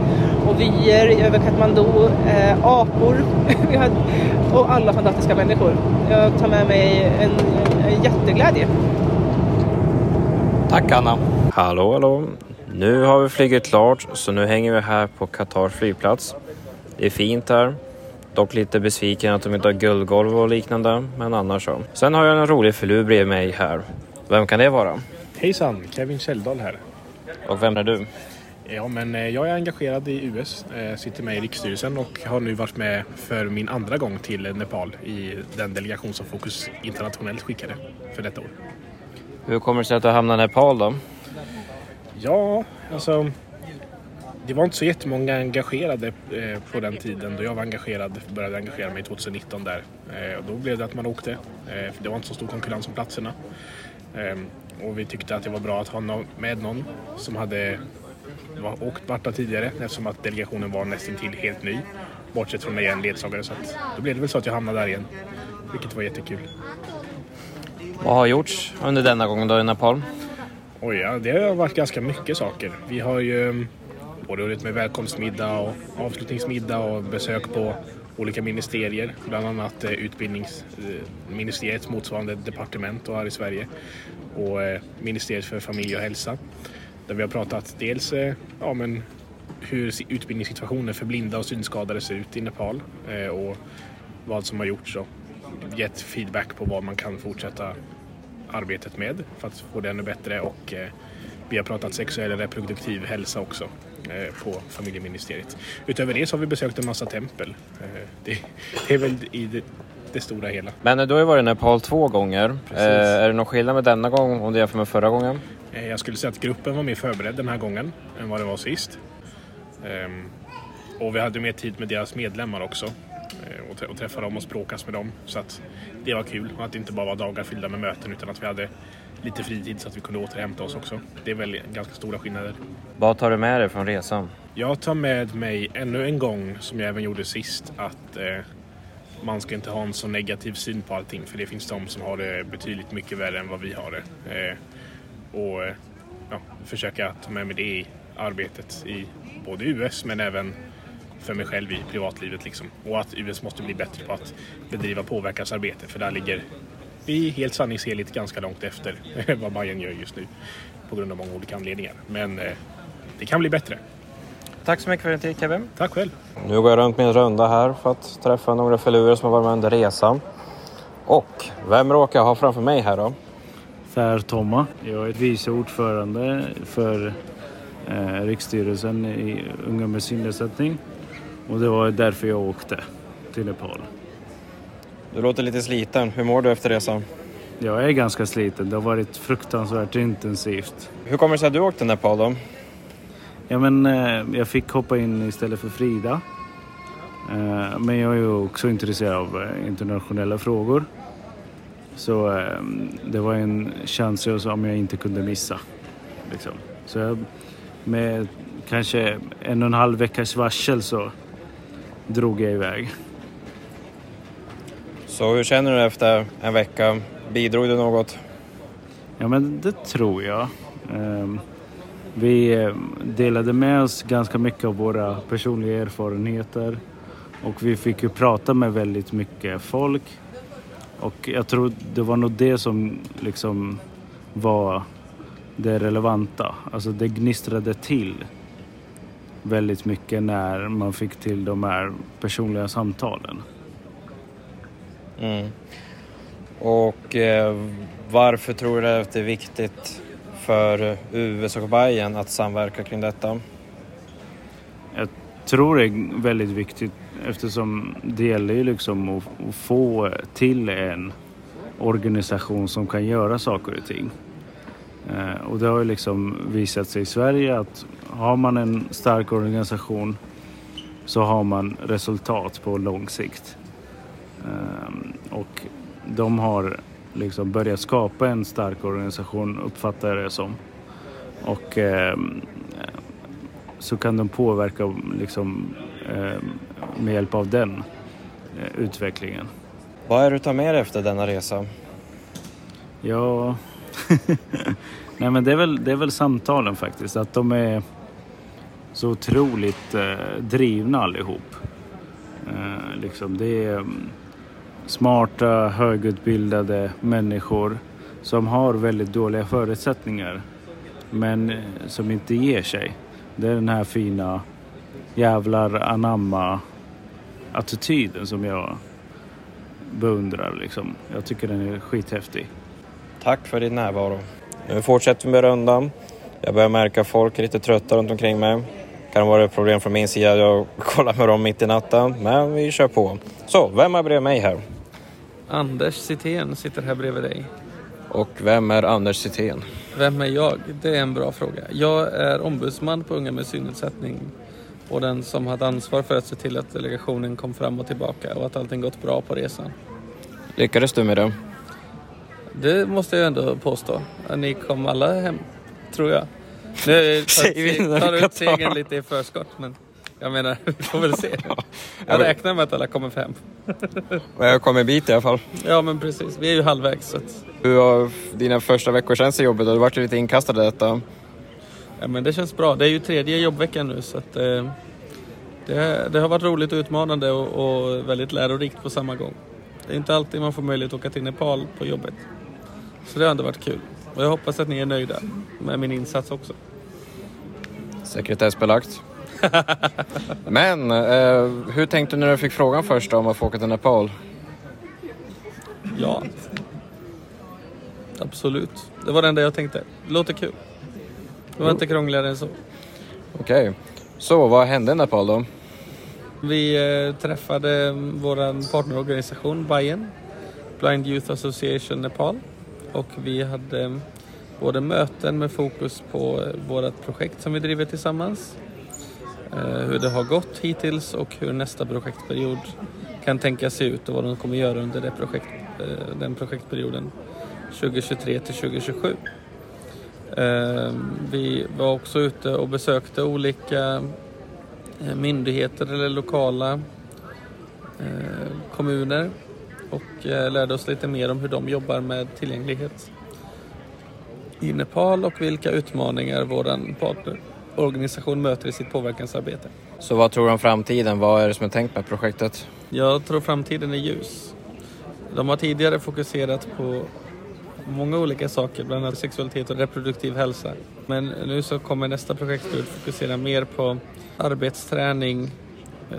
och vyer över Kathmandu, äh, apor och alla fantastiska människor. Jag tar med mig en, en jätteglädje. Tack Anna. Hallå, hallå. Nu har vi flugit klart så nu hänger vi här på Qatar flygplats. Det är fint här. Dock lite besviken att de inte har guldgolv och liknande, men annars så. Sen har jag en rolig filur bredvid mig här. Vem kan det vara? Hejsan, Kevin Kjelldal här. Och vem är du? Ja, men eh, jag är engagerad i US, eh, sitter med i riksstyrelsen och har nu varit med för min andra gång till Nepal i den delegation som Fokus Internationellt skickade för detta år. Hur kommer det sig att du hamnade i Nepal då? Ja, alltså det var inte så jättemånga engagerade eh, på den tiden då jag var engagerad, började engagera mig 2019 där. Eh, och då blev det att man åkte, eh, för det var inte så stor konkurrens om platserna. Ehm, och vi tyckte att det var bra att ha med någon som hade var, åkt Marta tidigare eftersom att delegationen var nästan till helt ny. Bortsett från mig en ledsagare så att, då blev det väl så att jag hamnade där igen. Vilket var jättekul. Vad har gjorts under denna gången då i Nepal? Oj, ja, det har varit ganska mycket saker. Vi har ju både roligt med välkomstmiddag och avslutningsmiddag och besök på olika ministerier, bland annat eh, utbildningsministeriets eh, motsvarande departement här i Sverige och eh, ministeriet för familj och hälsa. Där vi har pratat dels ja, men hur utbildningssituationen för blinda och synskadade ser ut i Nepal och vad som har gjorts och gett feedback på vad man kan fortsätta arbetet med för att få det ännu bättre och vi har pratat sexuell och reproduktiv hälsa också på familjeministeriet. Utöver det så har vi besökt en massa tempel. Eh, det, det är väl i det, det stora hela. Men du har ju varit i Nepal två gånger. Precis. Eh, är det någon skillnad med denna gång om du jämför med förra gången? Eh, Jag skulle säga att gruppen var mer förberedd den här gången än vad det var sist. Ehm, Och vi hade mer tid med deras medlemmar också. eh, Och trä- och träffa dem och språkas med dem. Så att det var kul. Och att det inte bara var dagar fyllda med möten utan att vi hade lite fritid så att vi kunde återhämta oss också. Det är väl ganska stora skillnader. Vad tar du med dig från resan? Jag tar med mig ännu en gång, som jag även gjorde sist, att eh, man ska inte ha en så negativ syn på allting. För det finns de som har det betydligt mycket värre än vad vi har det. Eh, och eh, ja, försöka ta med mig det i arbetet i både US men även för mig själv i privatlivet. Liksom. Och att US måste bli bättre på att bedriva påverkansarbete. För där ligger vi helt sanningsenligt ganska långt efter vad Bayern gör just nu. På grund av många olika anledningar. Men eh, det kan bli bättre. Tack så mycket för din tid Kevin. Tack själv. Nu går jag runt min runda här för att träffa några filurer som har varit med under resan. Och vem råkar jag ha framför mig här då? Per Tomma. Jag är vice ordförande för eh, riksstyrelsen i Unga med synnedsättning. Och det var därför jag åkte till Nepal. Du låter lite sliten. Hur mår du efter resan? Jag är ganska sliten. Det har varit fruktansvärt intensivt. Hur kommer det sig att du åkte Nepal då? Ja, men, eh, jag fick hoppa in istället för Frida. Eh, men jag är ju också intresserad av eh, internationella frågor. Så det var en chans som jag inte kunde missa. Liksom. Så jag, med kanske en och en halv veckas varsel så drog jag iväg. Så hur känner du efter en vecka? Bidrog du något? Ja, men det tror jag. Ehm, vi ehm, delade med oss ganska mycket av våra personliga erfarenheter och vi fick ju prata med väldigt mycket folk. Och jag tror det var nog det som liksom var det relevanta. Alltså det gnistrade till väldigt mycket när man fick till de här personliga samtalen. Mm. Och eh, varför tror du att det är viktigt för USA och Bayern att samverka kring detta? Jag tror det är väldigt viktigt eftersom det gäller ju liksom att, att få till en organisation som kan göra saker och ting. Eh, och det har ju liksom visat sig i Sverige att har man en stark organisation så har man resultat på lång sikt. Eh, och de har liksom börjat skapa en stark organisation uppfattar jag det som. Och eh, så kan de påverka liksom, eh, med hjälp av den eh, utvecklingen. Vad är det du tar med dig efter denna resa? Ja, nej men det är, väl, det är väl samtalen faktiskt. Att de är så otroligt eh, drivna allihop. Eh, liksom, det är smarta, högutbildade människor som har väldigt dåliga förutsättningar men eh, som inte ger sig. Det är den här fina jävlar anamma attityden som jag beundrar. Liksom. Jag tycker den är skithäftig. Tack för din närvaro. Nu fortsätter vi med rundan. Jag börjar märka folk är lite trötta runt omkring mig. Kan vara ett problem från min sida. Jag kollar med dem mitt i natten. Men vi kör på. Så, vem är bredvid mig här? Anders Citén sitter här bredvid dig. Och vem är Anders Citén? Vem är jag? Det är en bra fråga. Jag är ombudsman på Unga med synnedsättning och den som hade ansvar för att se till att delegationen kom fram och tillbaka och att allting gått bra på resan. Lyckades du med det? Det måste jag ändå påstå. Ni kom alla hem, tror jag. Nu tar, vi ut segern lite i förskott, men jag menar, vi får väl se. Jag räknar med att alla kommer hem. Jag kom en bit i alla fall. Ja, men precis. Vi är ju halvvägs. Så att, Hur har dina första veckor känts i jobbet? Du varit lite inkastad i detta. ja, men det känns bra. Det är ju tredje jobbveckan nu, så att, eh, det, det har varit roligt och utmanande och, och väldigt lärorikt på samma gång. Det är inte alltid man får möjlighet att åka till Nepal på jobbet. Så det har ändå varit kul. Och jag hoppas att ni är nöjda med min insats också. Sekretessbelagt. Men eh, hur tänkte du när du fick frågan först om att få åka till Nepal? Ja. Absolut. Det var det enda jag tänkte. Det låter kul. Det var inte krångligare än så. Okej. Så vad hände i Nepal då? Vi eh, träffade vår partnerorganisation Bayern, Blind Youth Association Nepal. Och vi hade både möten med fokus på eh, vårt projekt som vi driver tillsammans. Eh, hur det har gått hittills och hur nästa projektperiod kan tänkas se ut och vad de kommer göra under det projekt, eh, den projektperioden 2023 till 2027. Ehm, vi var också ute och besökte olika myndigheter eller lokala kommuner och eh, lärde oss lite mer om hur de jobbar med tillgänglighet i Nepal och vilka utmaningar vår partnerorganisation möter i sitt påverkansarbete. Så vad tror du om framtiden? Vad är det som är tänkt med projektet? Jag tror framtiden är ljus. De har tidigare fokuserat på många olika saker, bland annat sexualitet och reproduktiv hälsa. Men nu så kommer nästa projektperiod fokusera mer på arbetsträning,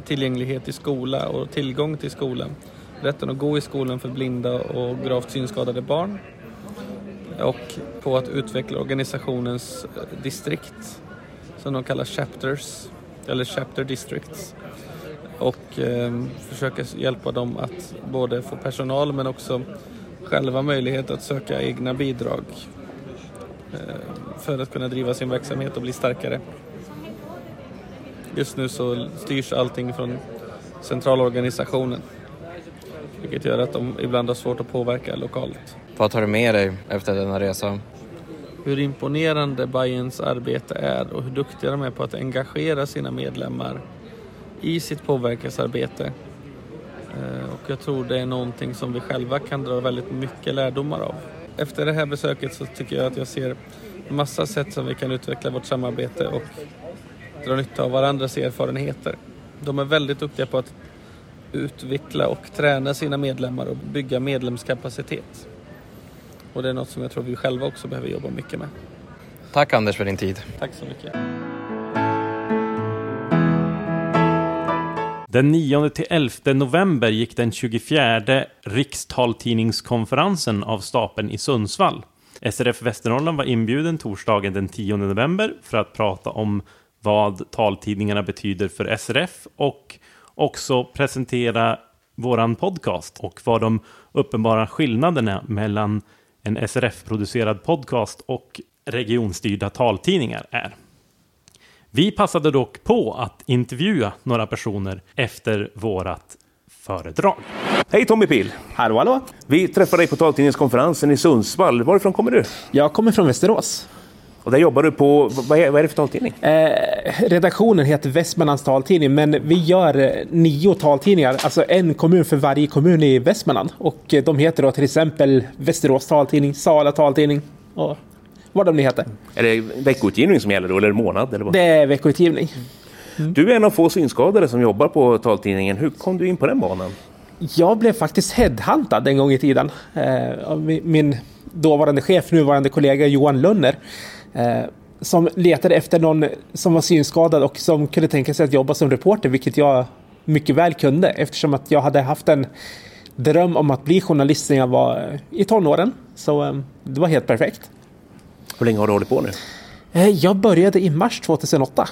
tillgänglighet i skola och tillgång till skolan. Rätten att gå i skolan för blinda och gravt synskadade barn. Och på att utveckla organisationens eh, distrikt, som de kallar chapters, eller chapter districts och eh, försöka hjälpa dem att både få personal men också själva möjlighet att söka egna bidrag eh, för att kunna driva sin verksamhet och bli starkare. Just nu så styrs allting från centralorganisationen vilket gör att de ibland har svårt att påverka lokalt. Vad tar du med dig efter denna resa? Hur imponerande Bayerns arbete är och hur duktiga de är på att engagera sina medlemmar i sitt påverkansarbete. Eh, Och jag tror det är någonting som vi själva kan dra väldigt mycket lärdomar av. Efter det här besöket så tycker jag att jag ser massa sätt som vi kan utveckla vårt samarbete och dra nytta av varandras erfarenheter. De är väldigt duktiga på att utveckla och träna sina medlemmar och bygga medlemskapacitet. Och det är något som jag tror vi själva också behöver jobba mycket med. Tack Anders för din tid. Tack så mycket. Den 9 till 11 november gick den 24 rikstaltidningskonferensen av stapeln i Sundsvall. SRF Västernorrland var inbjuden torsdagen den 10 november för att prata om vad taltidningarna betyder för SRF och också presentera våran podcast och vad de uppenbara skillnaderna mellan en SRF-producerad podcast och regionstyrda taltidningar är. Vi passade dock på att intervjua några personer efter vårat föredrag. Hej Tommy Pil! Hallå, hallå! Vi träffade dig på taltidningskonferensen i Sundsvall. Varifrån kommer du? Jag kommer från Västerås. Och där jobbar du på, vad är, vad är det för taltidning? Eh, redaktionen heter Västmanlands taltidning, men vi gör eh, nio taltidningar, alltså en kommun för varje kommun i Västmanland. Och eh, de heter då till exempel Västerås taltidning, Sala taltidning och vad de nu heter. Är det veckoutgivning som gäller då, eller månad? Eller vad? Det är veckoutgivning. Du är en av få synskadade som jobbar på taltidningen. Hur kom du in på den banan? Jag blev faktiskt headhuntad en gång i tiden. Eh, min dåvarande chef, nuvarande kollega Johan Lönner. Eh, som letade efter någon som var synskadad och som kunde tänka sig att jobba som reporter, vilket jag mycket väl kunde eftersom att jag hade haft en dröm om att bli journalist när jag var eh, i tonåren. Så eh, det var helt perfekt. Hur länge har du hållit på nu? Eh, jag började i mars 2008.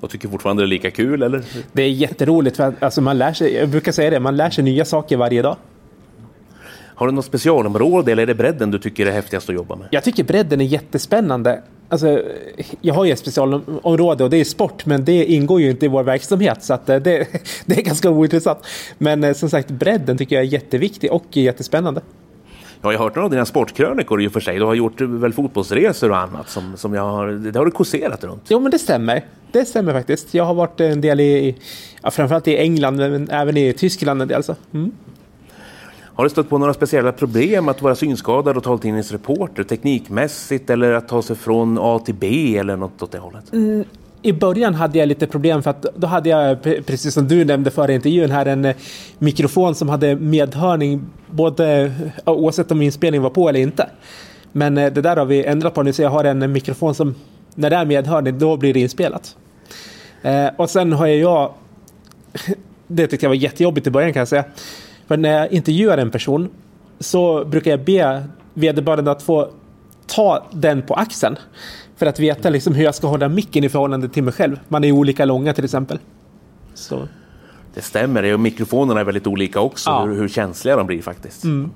Och tycker fortfarande det är lika kul, eller? Det är jätteroligt, för att, alltså man lär sig, jag brukar säga det, man lär sig nya saker varje dag. Har du något specialområde, eller är det bredden du tycker är häftigast att jobba med? Jag tycker bredden är jättespännande. Alltså, jag har ju ett specialområde och det är sport, men det ingår ju inte i vår verksamhet. Så eh, det, det är ganska ointressant. Men eh, som sagt, bredden tycker jag är jätteviktig och jättespännande. Ja, jag har hört några av dina sportkrönikor i och för sig. Du har gjort eh, väl fotbollsresor och annat som, som jag har... Det har du kurserat runt. Jo, men det stämmer. Det stämmer faktiskt. Jag har varit en del i, ja, framförallt i England, men även i Tyskland en del. Så. Mm. Har du stött på några speciella problem att vara synskadad och taltidningsreporter teknikmässigt eller att ta sig från A till B eller något åt det hållet? Mm, I början hade jag lite problem för att då hade jag, precis som du nämnde före intervjun här, en eh, mikrofon som hade medhörning både oavsett om inspelningen var på eller inte. Men eh, det där har vi ändrat på nu så jag har en mikrofon som när det är medhörning då blir det inspelat. Eh, och sen har jag, det tyckte jag var jättejobbigt i början kan jag säga. För när jag intervjuar en person så brukar jag be vederbörande att få ta den på axeln. För att veta liksom hur jag ska hålla micken i förhållande till mig själv. Man är olika långa till exempel. Så. Det stämmer, och mikrofonerna är väldigt olika också, Ja. hur, hur känsliga de blir faktiskt. Mm.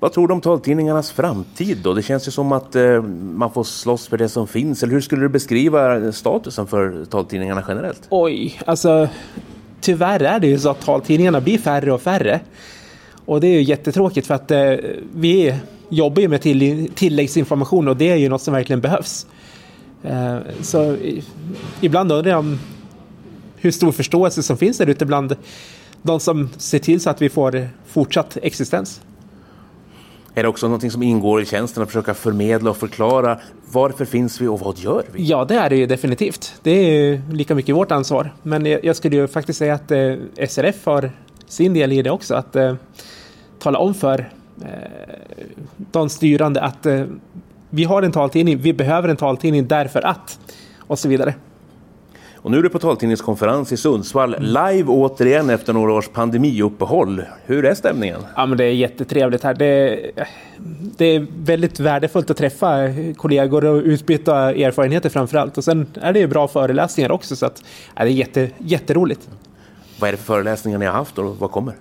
Vad tror du om taltidningarnas framtid då? Det känns ju som att eh, man får slåss för det som finns. Eller hur skulle du beskriva statusen för taltidningarna generellt? Oj, alltså tyvärr är det ju så att taltidningarna blir färre och färre. Och det är ju jättetråkigt för att eh, vi jobbar ju med till, tilläggsinformation och det är ju något som verkligen behövs. Eh, så i, ibland undrar jag om hur stor förståelse som finns där ute bland de som ser till så att vi får fortsatt existens. Är det också någonting som ingår i tjänsten att försöka förmedla och förklara varför finns vi och vad gör vi? Ja, det är det ju definitivt. Det är ju lika mycket vårt ansvar. Men jag, skulle ju faktiskt säga att eh, SRF har sin del i det också. Att eh, tala om för eh, de styrande att eh, vi har en taltidning, vi behöver en taltidning därför att och så vidare. Och nu är du på taltidningskonferens i Sundsvall, live återigen efter några års pandemiuppehåll. Hur är stämningen? Ja, men det är jättetrevligt här. Det, det är väldigt värdefullt att träffa kollegor och utbyta erfarenheter framför allt. Och sen är det ju bra föreläsningar också så att ja, det är jätte, jätteroligt. Vad är det för föreläsningar ni har haft och vad kommer?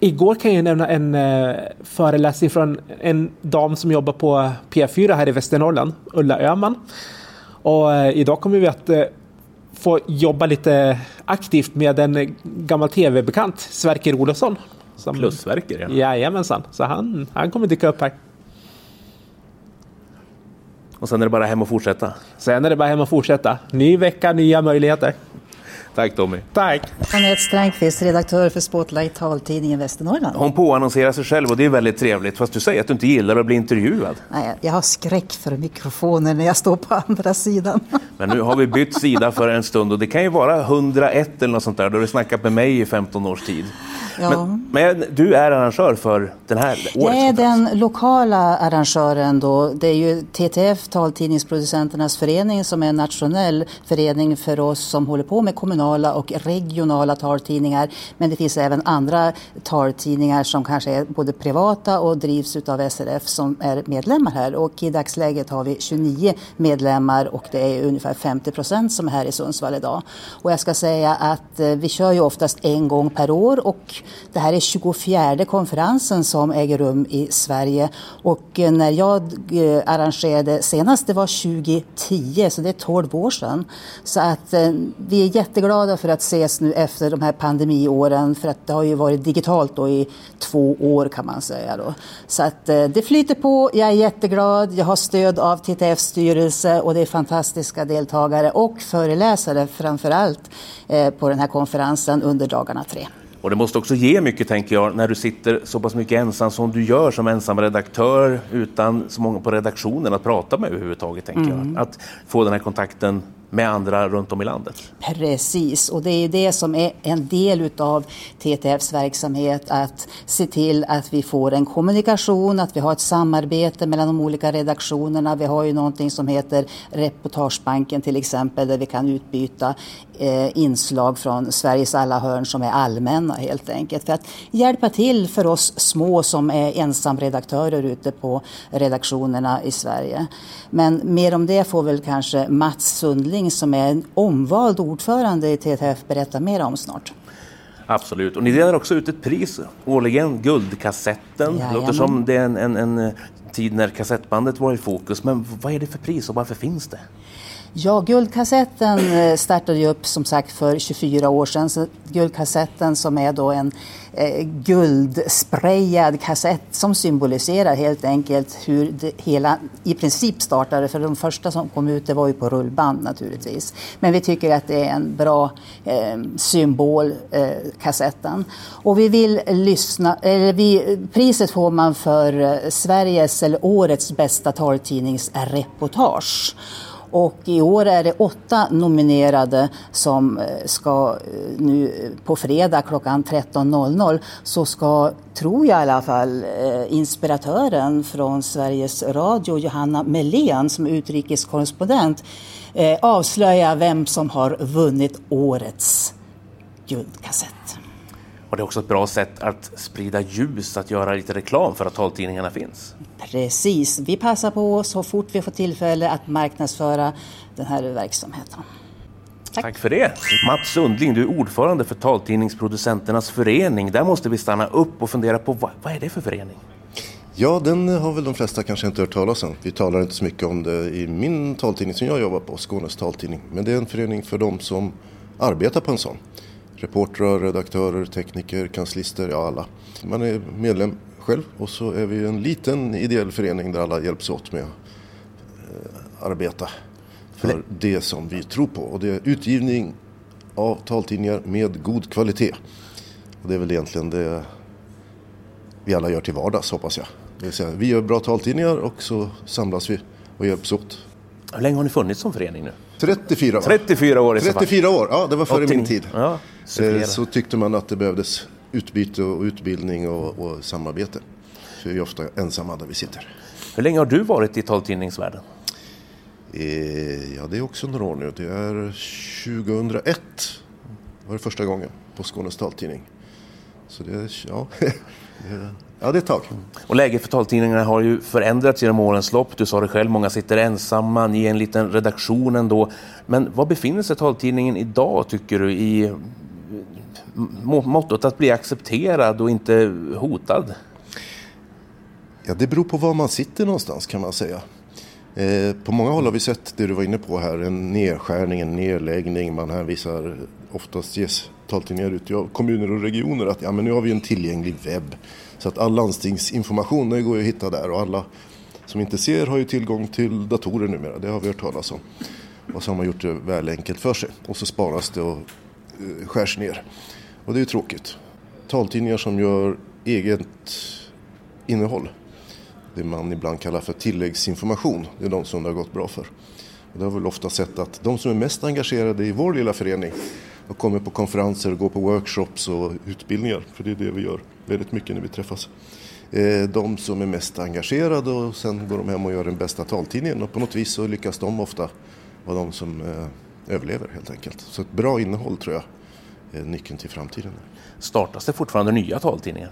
Igår kan jag nämna en eh, föreläsning från en dam som jobbar på P4 här i Västernorrland, Ulla Öhman. Och eh, idag kommer vi att eh, få jobba lite aktivt med en gammal tv-bekant, Sverker Olofsson. Som, Plus Sverker, ja. Jajamensan, så han, han kommer dyka upp här. Och sen är det bara hem och fortsätta. Sen är det bara hem och fortsätta. Ny vecka, nya möjligheter. Tack Tommy. Tack. Anette Strängqvist, redaktör för Spotlight taltidningen Västernorrland. Hon påannonserar sig själv och det är väldigt trevligt. Fast du säger att du inte gillar att bli intervjuad. Nej, jag har skräck för mikrofoner när jag står på andra sidan. Men nu har vi bytt sida för en stund och det kan ju vara 101 eller något sånt där. Då har du snackat med mig i 15 års tid. Ja. Men, men du är arrangör för den här Jag årets är den lokala arrangören då. Det är ju TTF, Taltidningsproducenternas förening, som är en nationell förening för oss som håller på med kommunala och regionala taltidningar. Men det finns även andra taltidningar som kanske är både privata och drivs av SRF som är medlemmar här. Och i dagsläget har vi 29 medlemmar och det är ungefär 50 procent som är här i Sundsvall idag. Och jag ska säga att eh, vi kör ju oftast en gång per år och det här är 24 konferensen som äger rum i Sverige. Och eh, när jag eh, arrangerade senast, det var 2010, så det är 12 år sedan. Så att vi är jätteglada för att ses nu efter de här pandemiåren, för att det har ju varit digitalt då i två år kan man säga. Då. Så att eh, det flyter på, jag är jätteglad, jag har stöd av TTFs styrelse och det är fantastiska deltagare och föreläsare framför allt eh, på den här konferensen under dagarna tre. Och det måste också ge mycket, tänker jag, när du sitter så pass mycket ensam som du gör som ensam redaktör utan så många på redaktionen att prata med överhuvudtaget, tänker Mm. jag. Att få den här kontakten med andra runt om i landet. Precis, och det är det som är en del utav TTFs verksamhet, att se till att vi får en kommunikation, att vi har ett samarbete mellan de olika redaktionerna. Vi har ju någonting som heter Reportagebanken till exempel, där vi kan utbyta inslag från Sveriges alla hörn som är allmänna helt enkelt. För att hjälpa till för oss små som är ensamredaktörer ute på redaktionerna i Sverige. Men mer om det får väl kanske Mats Sundling som är en omvald ordförande i TTF berätta mer om snart. Absolut. Och ni delar också ut ett pris årligen, Guldkassetten. Jajamän. låter som det är en, en, en eh, tid när kassettbandet var i fokus. Men vad är det för pris och varför finns det? Ja, Guldkassetten eh, startade ju upp som sagt för 24 år sedan. Så guldkassetten som är då en eh, guldsprayad kassett som symboliserar helt enkelt hur det hela i princip startade. För de första som kom ut det var ju på rullband naturligtvis. Men vi tycker att det är en bra eh, symbol, eh, kassetten. Och vi vill lyssna, eller vi, priset får man för eh, Sveriges eller årets bästa taltidningsreportage. Och i år är det åtta nominerade som eh, ska eh, nu eh, på fredag klockan 13.00 så ska, tror jag i alla fall, inspiratören från Sveriges Radio, Johanna Melén, som är utrikeskorrespondent, avslöja vem som har vunnit årets guldkassett. Och det är också ett bra sätt att sprida ljus, att göra lite reklam för att taltidningarna finns. Precis, vi passar på så fort vi får tillfälle att marknadsföra den här verksamheten. Tack. för det. Mats Sundling, du är ordförande för Taltidningsproducenternas förening. Där måste vi stanna upp och fundera på vad, vad är det för förening? Ja, den har väl de flesta kanske inte hört talas om. Vi talar inte så mycket om det i min taltidning som jag jobbar på, Skånes taltidning. Men det är en förening för de som arbetar på en sån. Reportrar, redaktörer, tekniker, kanslister, ja alla. Man är medlem själv och så är vi en liten ideell förening där alla hjälps åt med att eh, arbeta för det som vi tror på. Och det är utgivning av taltidningar med god kvalitet. Och det är väl egentligen det vi alla gör till vardags hoppas jag. Det vill säga, vi gör bra taltidningar och så samlas vi och hjälps åt. Hur länge har ni funnits som förening nu? 34 år. 34 år i så fall. 34 år, ja det var före 80. min tid. Ja. Eh, så tyckte man att det behövdes utbyte och utbildning och, och samarbete. För vi är ofta ensamma där vi sitter. Hur länge har du varit i taltidningsvärlden? Eh, ja, det är också några år nu. Det är 2001 var det första gången på Skånes taltidning. Så det ja, det ja, det är ett tag. Och läget för taltidningarna har ju förändrats genom årens lopp. Du sa det själv, många sitter ensamma, ni är en liten redaktion ändå. Men var befinner sig taltidningen idag tycker du i må- mottot att bli accepterad och inte hotad? Ja, det beror på var man sitter någonstans kan man säga. Eh, på många håll har vi sett det du var inne på här, en nedskärning, en nedläggning. Man hänvisar, oftast ges taltidningar ut i kommuner och regioner att ja, men nu har vi en tillgänglig webb. Så att all landstingsinformation går ju att hitta där och alla som inte ser har ju tillgång till datorer numera. Det har vi hört talas om. Och så har man gjort det väl enkelt för sig. Och så sparas det och eh, skärs ner. Och det är ju tråkigt. Taltidningar som gör eget innehåll det man ibland kallar för tilläggsinformation. Det är de som det har gått bra för. Och det har väl ofta sett att de som är mest engagerade i vår lilla förening och kommer på konferenser, går på workshops och utbildningar, för det är det vi gör väldigt mycket när vi träffas. Eh, De som är mest engagerade och sen går de hem och gör den bästa taltidningen och på något vis så lyckas de ofta vara de som eh, överlever helt enkelt. Så ett bra innehåll tror jag är nyckeln till framtiden. Startas det fortfarande nya taltidningar?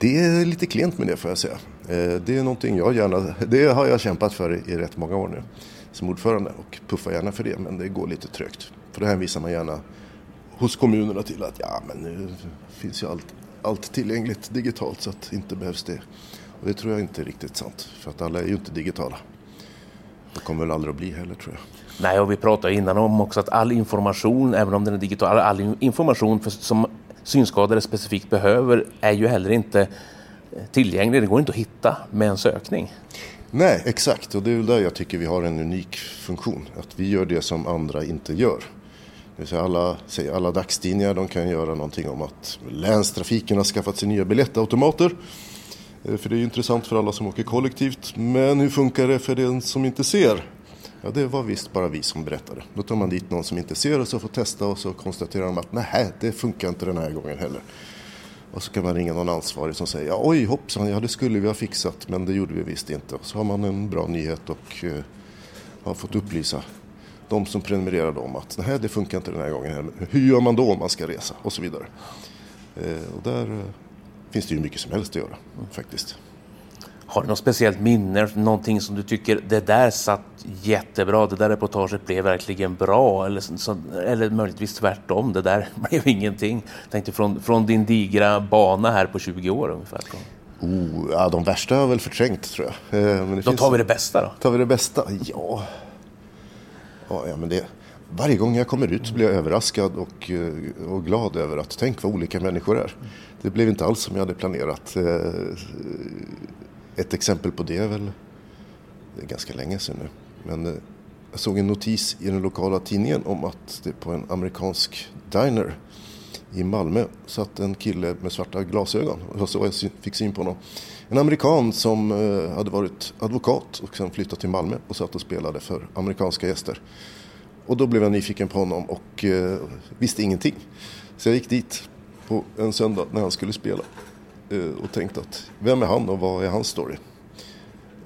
Det är lite klent med det får jag säga. Eh, Det är någonting jag gärna, det har jag kämpat för i- i rätt många år nu som ordförande och puffar gärna för det men det går lite trögt. För då hänvisar man gärna hos kommunerna till att ja men nu finns ju allt, allt tillgängligt digitalt så att inte behövs det. Och det tror jag inte är riktigt sant för att alla är ju inte digitala. Det kommer väl aldrig att bli heller tror jag. Nej, och vi pratade innan om också att all information, även om den är digital, all information för, som synskadade specifikt behöver är ju heller inte eh, tillgänglig. Det går inte att hitta med en sökning. Nej, exakt. Och det är väl där jag tycker vi har en unik funktion. Att vi gör det som andra inte gör. Det vill säga alla, alla dagstidningar de kan göra någonting om att länstrafiken har skaffat sig nya biljettautomater. Eh, för det är ju intressant för alla som åker kollektivt. Men hur funkar det för den som inte ser? Ja, det var visst bara vi som berättade. Då tar man dit någon som inte ser och så får testa och så konstaterar de att nej, det funkar inte den här gången heller. Och så kan man ringa någon ansvarig som säger ja, oj hoppsan, ja det skulle vi ha fixat men det gjorde vi visst inte. Och så har man en bra nyhet och eh, har fått upplysa de som prenumererade om att nej, det funkar inte den här gången heller. Hur gör man då om man ska resa? Och så vidare. Eh, och där eh, finns det ju mycket som helst att göra faktiskt. Har du något speciellt minne, någonting som du tycker det där satt jättebra, det där reportaget blev verkligen bra eller, så- eller möjligtvis tvärtom, det där blev ingenting. Tänkte från, från din digra bana här på 20 år ungefär. Oh, ja, de värsta har jag väl förträngt tror jag. Eh, men Då tar vi det bästa då. Tar vi det bästa? Ja. Ja, ja men det, varje gång jag kommer ut så blir jag överraskad och, eh, och glad över att tänk vad olika människor är. Det blev inte alls som jag hade planerat. Eh, ett exempel på det är väl, det är ganska länge sedan nu, men eh, jag såg en notis i den lokala tidningen om att det på en amerikansk diner i Malmö satt en kille med svarta glasögon. Det var så jag fick syn på honom. En amerikan som eh, hade varit advokat och sen flyttat till Malmö och satt och spelade för amerikanska gäster. Och då blev jag nyfiken på honom och eh, visste ingenting. Så jag gick dit på en söndag när han skulle spela eh, och tänkte att vem är han och vad är hans story?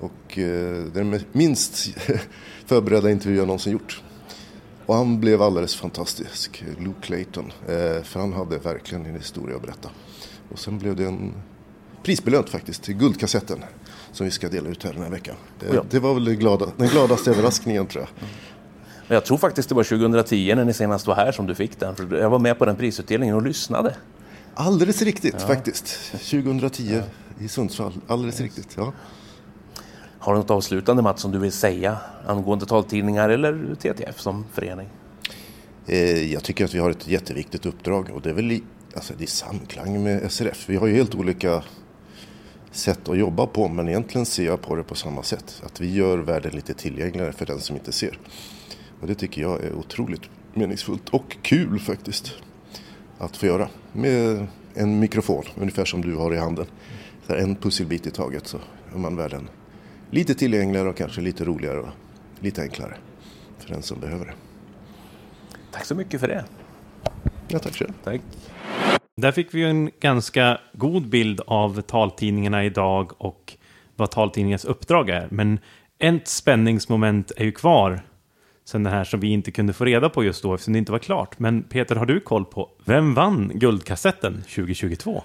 Och det är den minst förberedda intervju jag någonsin gjort. Och han blev alldeles fantastisk, Luke Clayton. För han hade verkligen en historia att berätta. Och sen blev det en prisbelönt faktiskt, till Guldkassetten. Som vi ska dela ut här den här veckan. Det, Ja. det var väl glada, den gladaste överraskningen tror jag. Men Jag tror faktiskt det var 2010 när ni senast var här som du fick den. För jag var med på den prisutdelningen och lyssnade. Alldeles riktigt Ja. faktiskt. 2010 i Sundsvall. Alldeles riktigt. Ja. Har du något avslutande Mats som du vill säga angående taltidningar eller TTF som förening? Eh, Jag tycker att vi har ett jätteviktigt uppdrag och det är väl i, alltså det är i samklang med SRF. Vi har ju helt olika sätt att jobba på men egentligen ser jag på det på samma sätt. Att vi gör världen lite tillgängligare för den som inte ser. Och det tycker jag är otroligt meningsfullt och kul faktiskt. Att få göra med en mikrofon, ungefär som du har i handen. Så en pusselbit i taget så är man världen lite tillgängligare och kanske lite roligare och lite enklare för den som behöver det. Tack så mycket för det. Ja, tack själv. Tack. Där fick vi ju en ganska god bild av taltidningarna idag och vad taltidningens uppdrag är. Men ett spänningsmoment är ju kvar sen det här som vi inte kunde få reda på just då eftersom det inte var klart. Men Peter, har du koll på vem vann Guldkassetten 2022?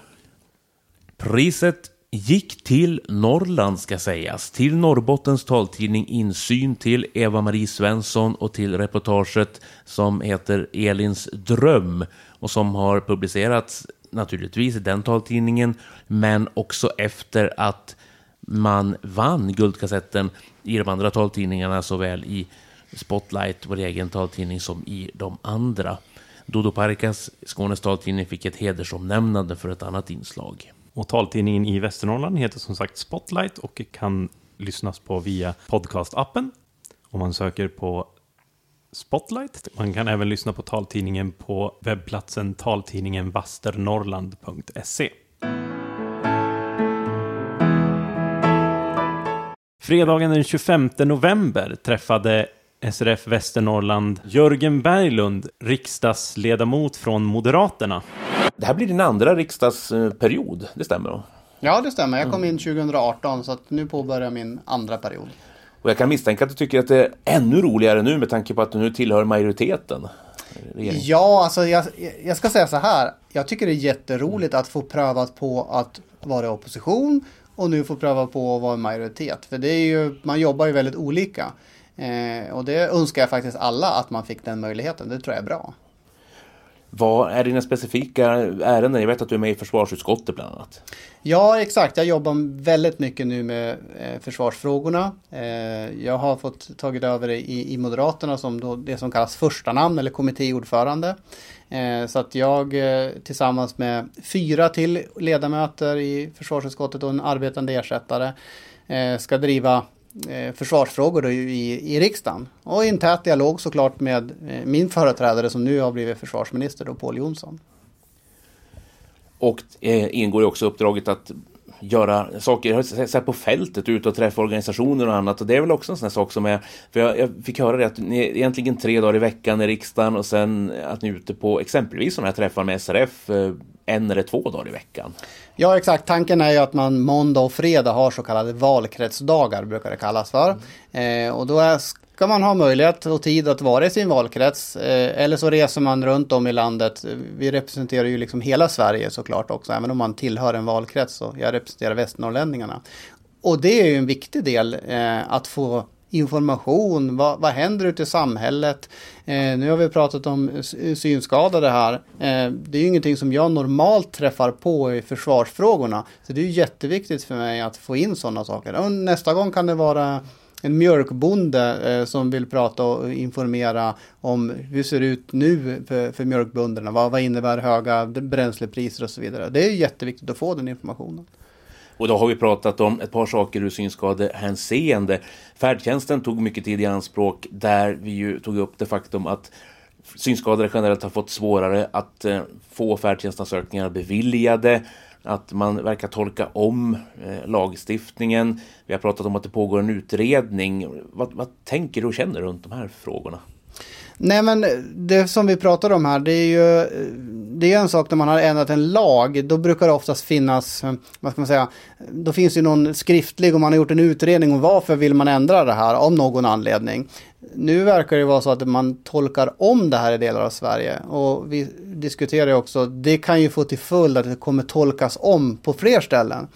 Priset gick till Norrland ska sägas, till Norrbottens taltidning Insyn, till Eva-Marie Svensson och till reportaget som heter Elins dröm och som har publicerats naturligtvis i den taltidningen men också efter att man vann Guldkassetten i de andra taltidningarna såväl i Spotlight, vår egen taltidning, som i de andra. Dodo Parikas, Skånes taltidning, fick ett hedersomnämnande för ett annat inslag. Och taltidningen i Västernorrland heter som sagt Spotlight och kan lyssnas på via podcastappen. Om man söker på Spotlight. Man kan även lyssna på taltidningen på webbplatsen taltidningenvasternorrland.se. Fredagen den 25 november träffade SRF Västernorrland Jörgen Berglund, riksdagsledamot från Moderaterna. Det här blir din andra riksdagsperiod, det stämmer då? Ja, det stämmer. Jag kom in 2018 så att nu påbörjar min andra period. Och jag kan misstänka att du tycker att det är ännu roligare nu med tanke på att du nu tillhör majoriteten. Regering. Ja, alltså jag, jag ska säga så här. Jag tycker det är jätteroligt att få prövat på att vara i opposition och nu få pröva på att vara i majoritet. För det är ju, man jobbar ju väldigt olika. Eh, och det önskar jag faktiskt alla att man fick den möjligheten. Det tror jag är bra. Vad är dina specifika ärenden? Jag vet att du är med i försvarsutskottet bland annat. Ja, exakt. Jag jobbar väldigt mycket nu med eh, försvarsfrågorna. Eh, jag har fått tagit över i, i Moderaterna som då det som kallas första namn eller kommittéordförande. Eh, så att jag tillsammans med fyra till ledamöter i försvarsutskottet och en arbetande ersättare ska driva Eh, försvarsfrågor då i, i riksdagen. Och i en tät dialog såklart med eh, min företrädare som nu har blivit försvarsminister, då Paul Jonsson. Och eh, ingår ju också uppdraget att göra saker så här på fältet, ut och träffa organisationer och annat. Och det är väl också en sån här sak som är, för jag, jag fick höra det att ni är egentligen tre dagar i veckan i riksdagen och sen att ni är ute på exempelvis sådana här träffar med SRF eh, en eller två dagar i veckan. Ja, exakt. Tanken är ju att man måndag och fredag har så kallade valkretsdagar, brukar det kallas för. Eh, och då är, ska man ha möjlighet och tid att vara i sin valkrets. Eh, eller så reser man runt om i landet. Vi representerar ju liksom hela Sverige såklart också, även om man tillhör en valkrets. Så jag representerar västnorrlänningarna. Och det är ju en viktig del, eh, att få information, vad, vad händer ute i samhället? Eh, nu har vi pratat om synskadade här. Eh, det är ju ingenting som jag normalt träffar på i försvarsfrågorna. Så det är ju jätteviktigt för mig att få in sådana saker. Och nästa gång kan det vara en mjölkbonde eh, som vill prata och informera om hur det ser ut nu för, för mjölkbönderna. Vad, vad innebär höga bränslepriser och så vidare. Det är jätteviktigt att få den informationen. Och då har vi pratat om ett par saker ur synskadehänseende. Färdtjänsten tog mycket tid i anspråk där vi ju tog upp det faktum att synskadade generellt har fått svårare att eh, få färdtjänstansökningar beviljade, att man verkar tolka om eh, lagstiftningen. Vi har pratat om att det pågår en utredning. Vad, vad tänker du och känner runt de här frågorna? Nej men det som vi pratar om här det är ju det är en sak när man har ändrat en lag. Då brukar det oftast finnas, vad ska man säga, då finns ju någon skriftlig och man har gjort en utredning om varför vill man ändra det här av någon anledning. Nu verkar det vara så att man tolkar om det här i delar av Sverige och vi diskuterar ju också, det kan ju få till följd att det kommer tolkas om på fler ställen.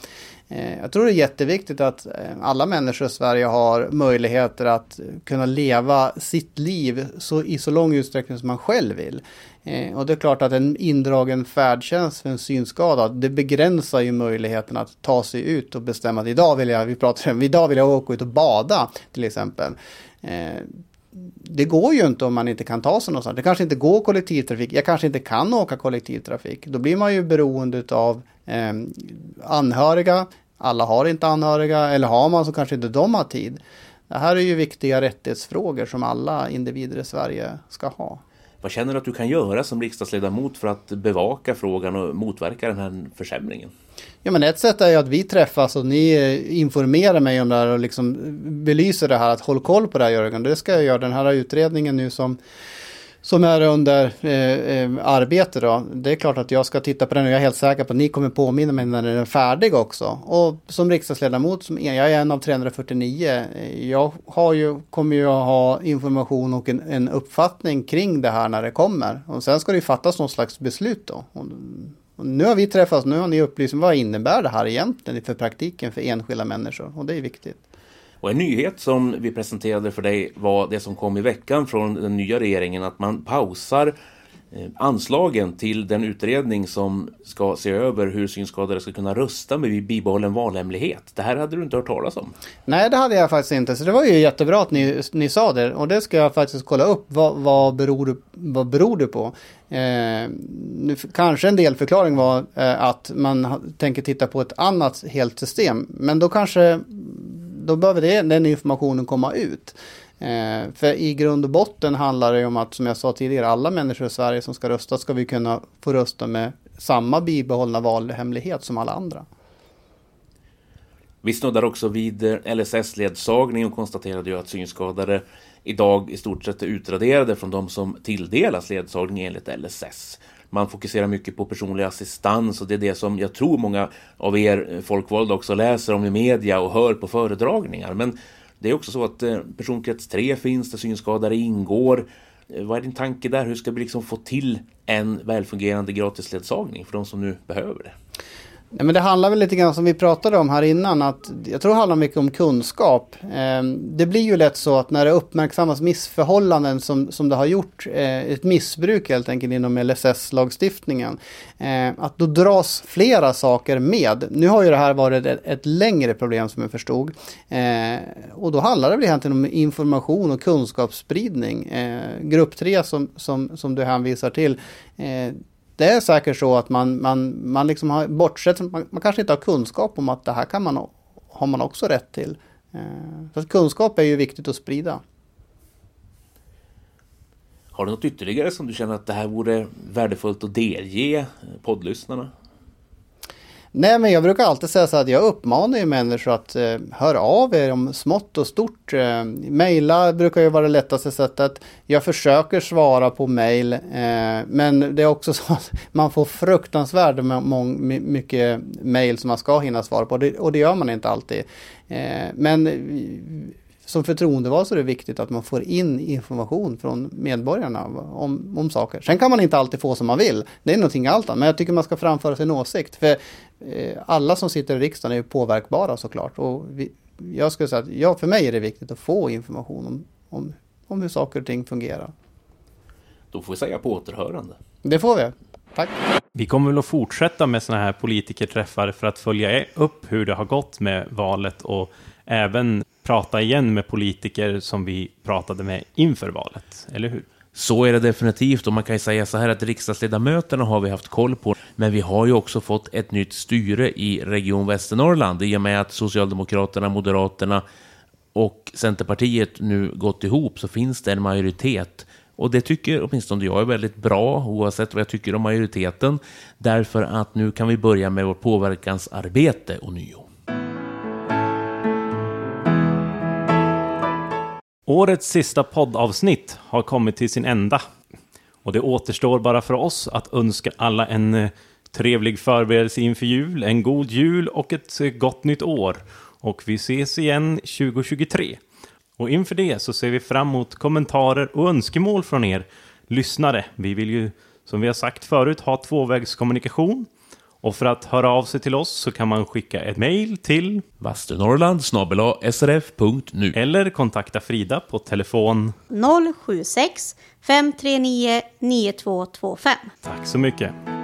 Eh, jag tror det är jätteviktigt att eh, alla människor i Sverige har möjligheter att kunna leva sitt liv så, i så lång utsträckning som man själv vill. Eh, och det är klart att en indragen färdtjänst för en synskadad, det begränsar ju möjligheten att ta sig ut och bestämma att idag vill jag, vi pratar om, idag vill jag åka ut och bada till exempel. det går ju inte om man inte kan ta sig någonstans. Det kanske inte går kollektivtrafik. Jag kanske inte kan åka kollektivtrafik. Då blir man ju beroende av eh, anhöriga alla har inte anhöriga eller har man så kanske inte de har tid. Det här är ju viktiga rättighetsfrågor som alla individer i Sverige ska ha. Vad känner du att du kan göra som riksdagsledamot för att bevaka frågan och motverka den här försämringen? Ja, men ett sätt är ju att vi träffas och ni informerar mig om det här och liksom belyser det här. Att håll koll på det här Jörgen. Det ska jag göra. Den här utredningen nu som som är under eh, eh, arbete då. Det är klart att jag ska titta på den och jag är helt säker på att ni kommer påminna mig när den är färdig också. Och som riksdagsledamot, som jag är en av 349, eh, jag har ju, kommer ju att ha information och en, en uppfattning kring det här när det kommer. Och sen ska det ju fattas någon slags beslut då. Och, och nu har vi träffats, nu har ni upplyst vad innebär det här egentligen för praktiken för enskilda människor och det är viktigt. Och en nyhet som vi presenterade för dig var det som kom i veckan från den nya regeringen att man pausar eh, anslagen till den utredning som ska se över hur synskadade ska kunna rösta med bibehållen valhemlighet. Det här hade du inte hört talas om? Nej, det hade jag faktiskt inte. Så det var ju jättebra att ni, ni sa det. Och det ska jag faktiskt kolla upp. Vad, vad, beror, vad beror det på? Eh, nu, kanske en delförklaring var eh, att man tänker titta på ett annat helt system. Men då kanske då behöver det, den informationen komma ut. Eh, för i grund och botten handlar det om att, som jag sa tidigare, alla människor i Sverige som ska rösta ska vi kunna få rösta med samma bibehållna valhemlighet som alla andra. Vi snuddar också vid eh, LSS-ledsagning och konstaterade ju att synskadade idag i stort sett är utraderade från de som tilldelas ledsagning enligt LSS. Man fokuserar mycket på personlig assistans och det är det som jag tror många av er eh, folkvalda också läser om i media och hör på föredragningar. Men det är också så att eh, personkrets 3 finns där synskadade ingår. Eh, vad är din tanke där? Hur ska vi liksom få till en välfungerande gratisledsagning för de som nu behöver det? Nej, men det handlar väl lite grann som vi pratade om här innan. Att jag tror det handlar mycket om kunskap. Eh, det blir ju lätt så att när det uppmärksammas missförhållanden som, som det har gjort, eh, ett missbruk helt enkelt inom LSS-lagstiftningen, eh, att då dras flera saker med. Nu har ju det här varit ett, ett längre problem som jag förstod. Eh, och då handlar det väl egentligen om information och kunskapsspridning. Eh, grupp 3 som, som, som du hänvisar till eh, det är säkert så att man, man, man liksom har bortsett, man, man kanske inte har kunskap om att det här kan man, har man också rätt till. Eh, så kunskap är ju viktigt att sprida. Har du något ytterligare som du känner att det här vore värdefullt att delge poddlyssnarna? Nej, men jag brukar alltid säga så att jag uppmanar ju människor att eh, höra av er om smått och stort. Eh, maila brukar ju vara det lättaste sättet. Jag försöker svara på mail, eh, men det är också så att man får fruktansvärt mycket mail som man ska hinna svara på det, och det gör man inte alltid. Eh, men som förtroendevald så är det viktigt att man får in information från medborgarna om, om saker. Sen kan man inte alltid få som man vill. Det är någonting allt annat. Men jag tycker man ska framföra sin åsikt. För alla som sitter i riksdagen är ju påverkbara såklart. Och vi, jag skulle säga att ja, för mig är det viktigt att få information om, om, om hur saker och ting fungerar. Då får vi säga på återhörande. Det får vi. Tack. Vi kommer väl att fortsätta med sådana här politikerträffar för att följa upp hur det har gått med valet och även prata igen med politiker som vi pratade med inför valet, eller hur? Så är det definitivt och man kan ju säga så här att riksdagsledamöterna har vi haft koll på, men vi har ju också fått ett nytt styre i Region Västernorrland i och med att Socialdemokraterna, Moderaterna och Centerpartiet nu gått ihop så finns det en majoritet Och det tycker åtminstone jag är väldigt bra, oavsett vad jag tycker om majoriteten. Därför att nu kan vi börja med vårt påverkansarbete ånyo. Årets sista poddavsnitt har kommit till sin ända. Och det återstår bara för oss att önska alla en eh, trevlig förberedelse inför jul, en god jul och ett eh, gott nytt år. Och vi ses igen 2023. Och inför det så ser vi fram emot kommentarer och önskemål från er lyssnare. Vi vill ju, som vi har sagt förut, ha tvåvägskommunikation. Och för att höra av sig till oss så kan man skicka ett mejl till vasternorrland srf.nu eller kontakta Frida på telefon 076 539 9225. Tack så mycket.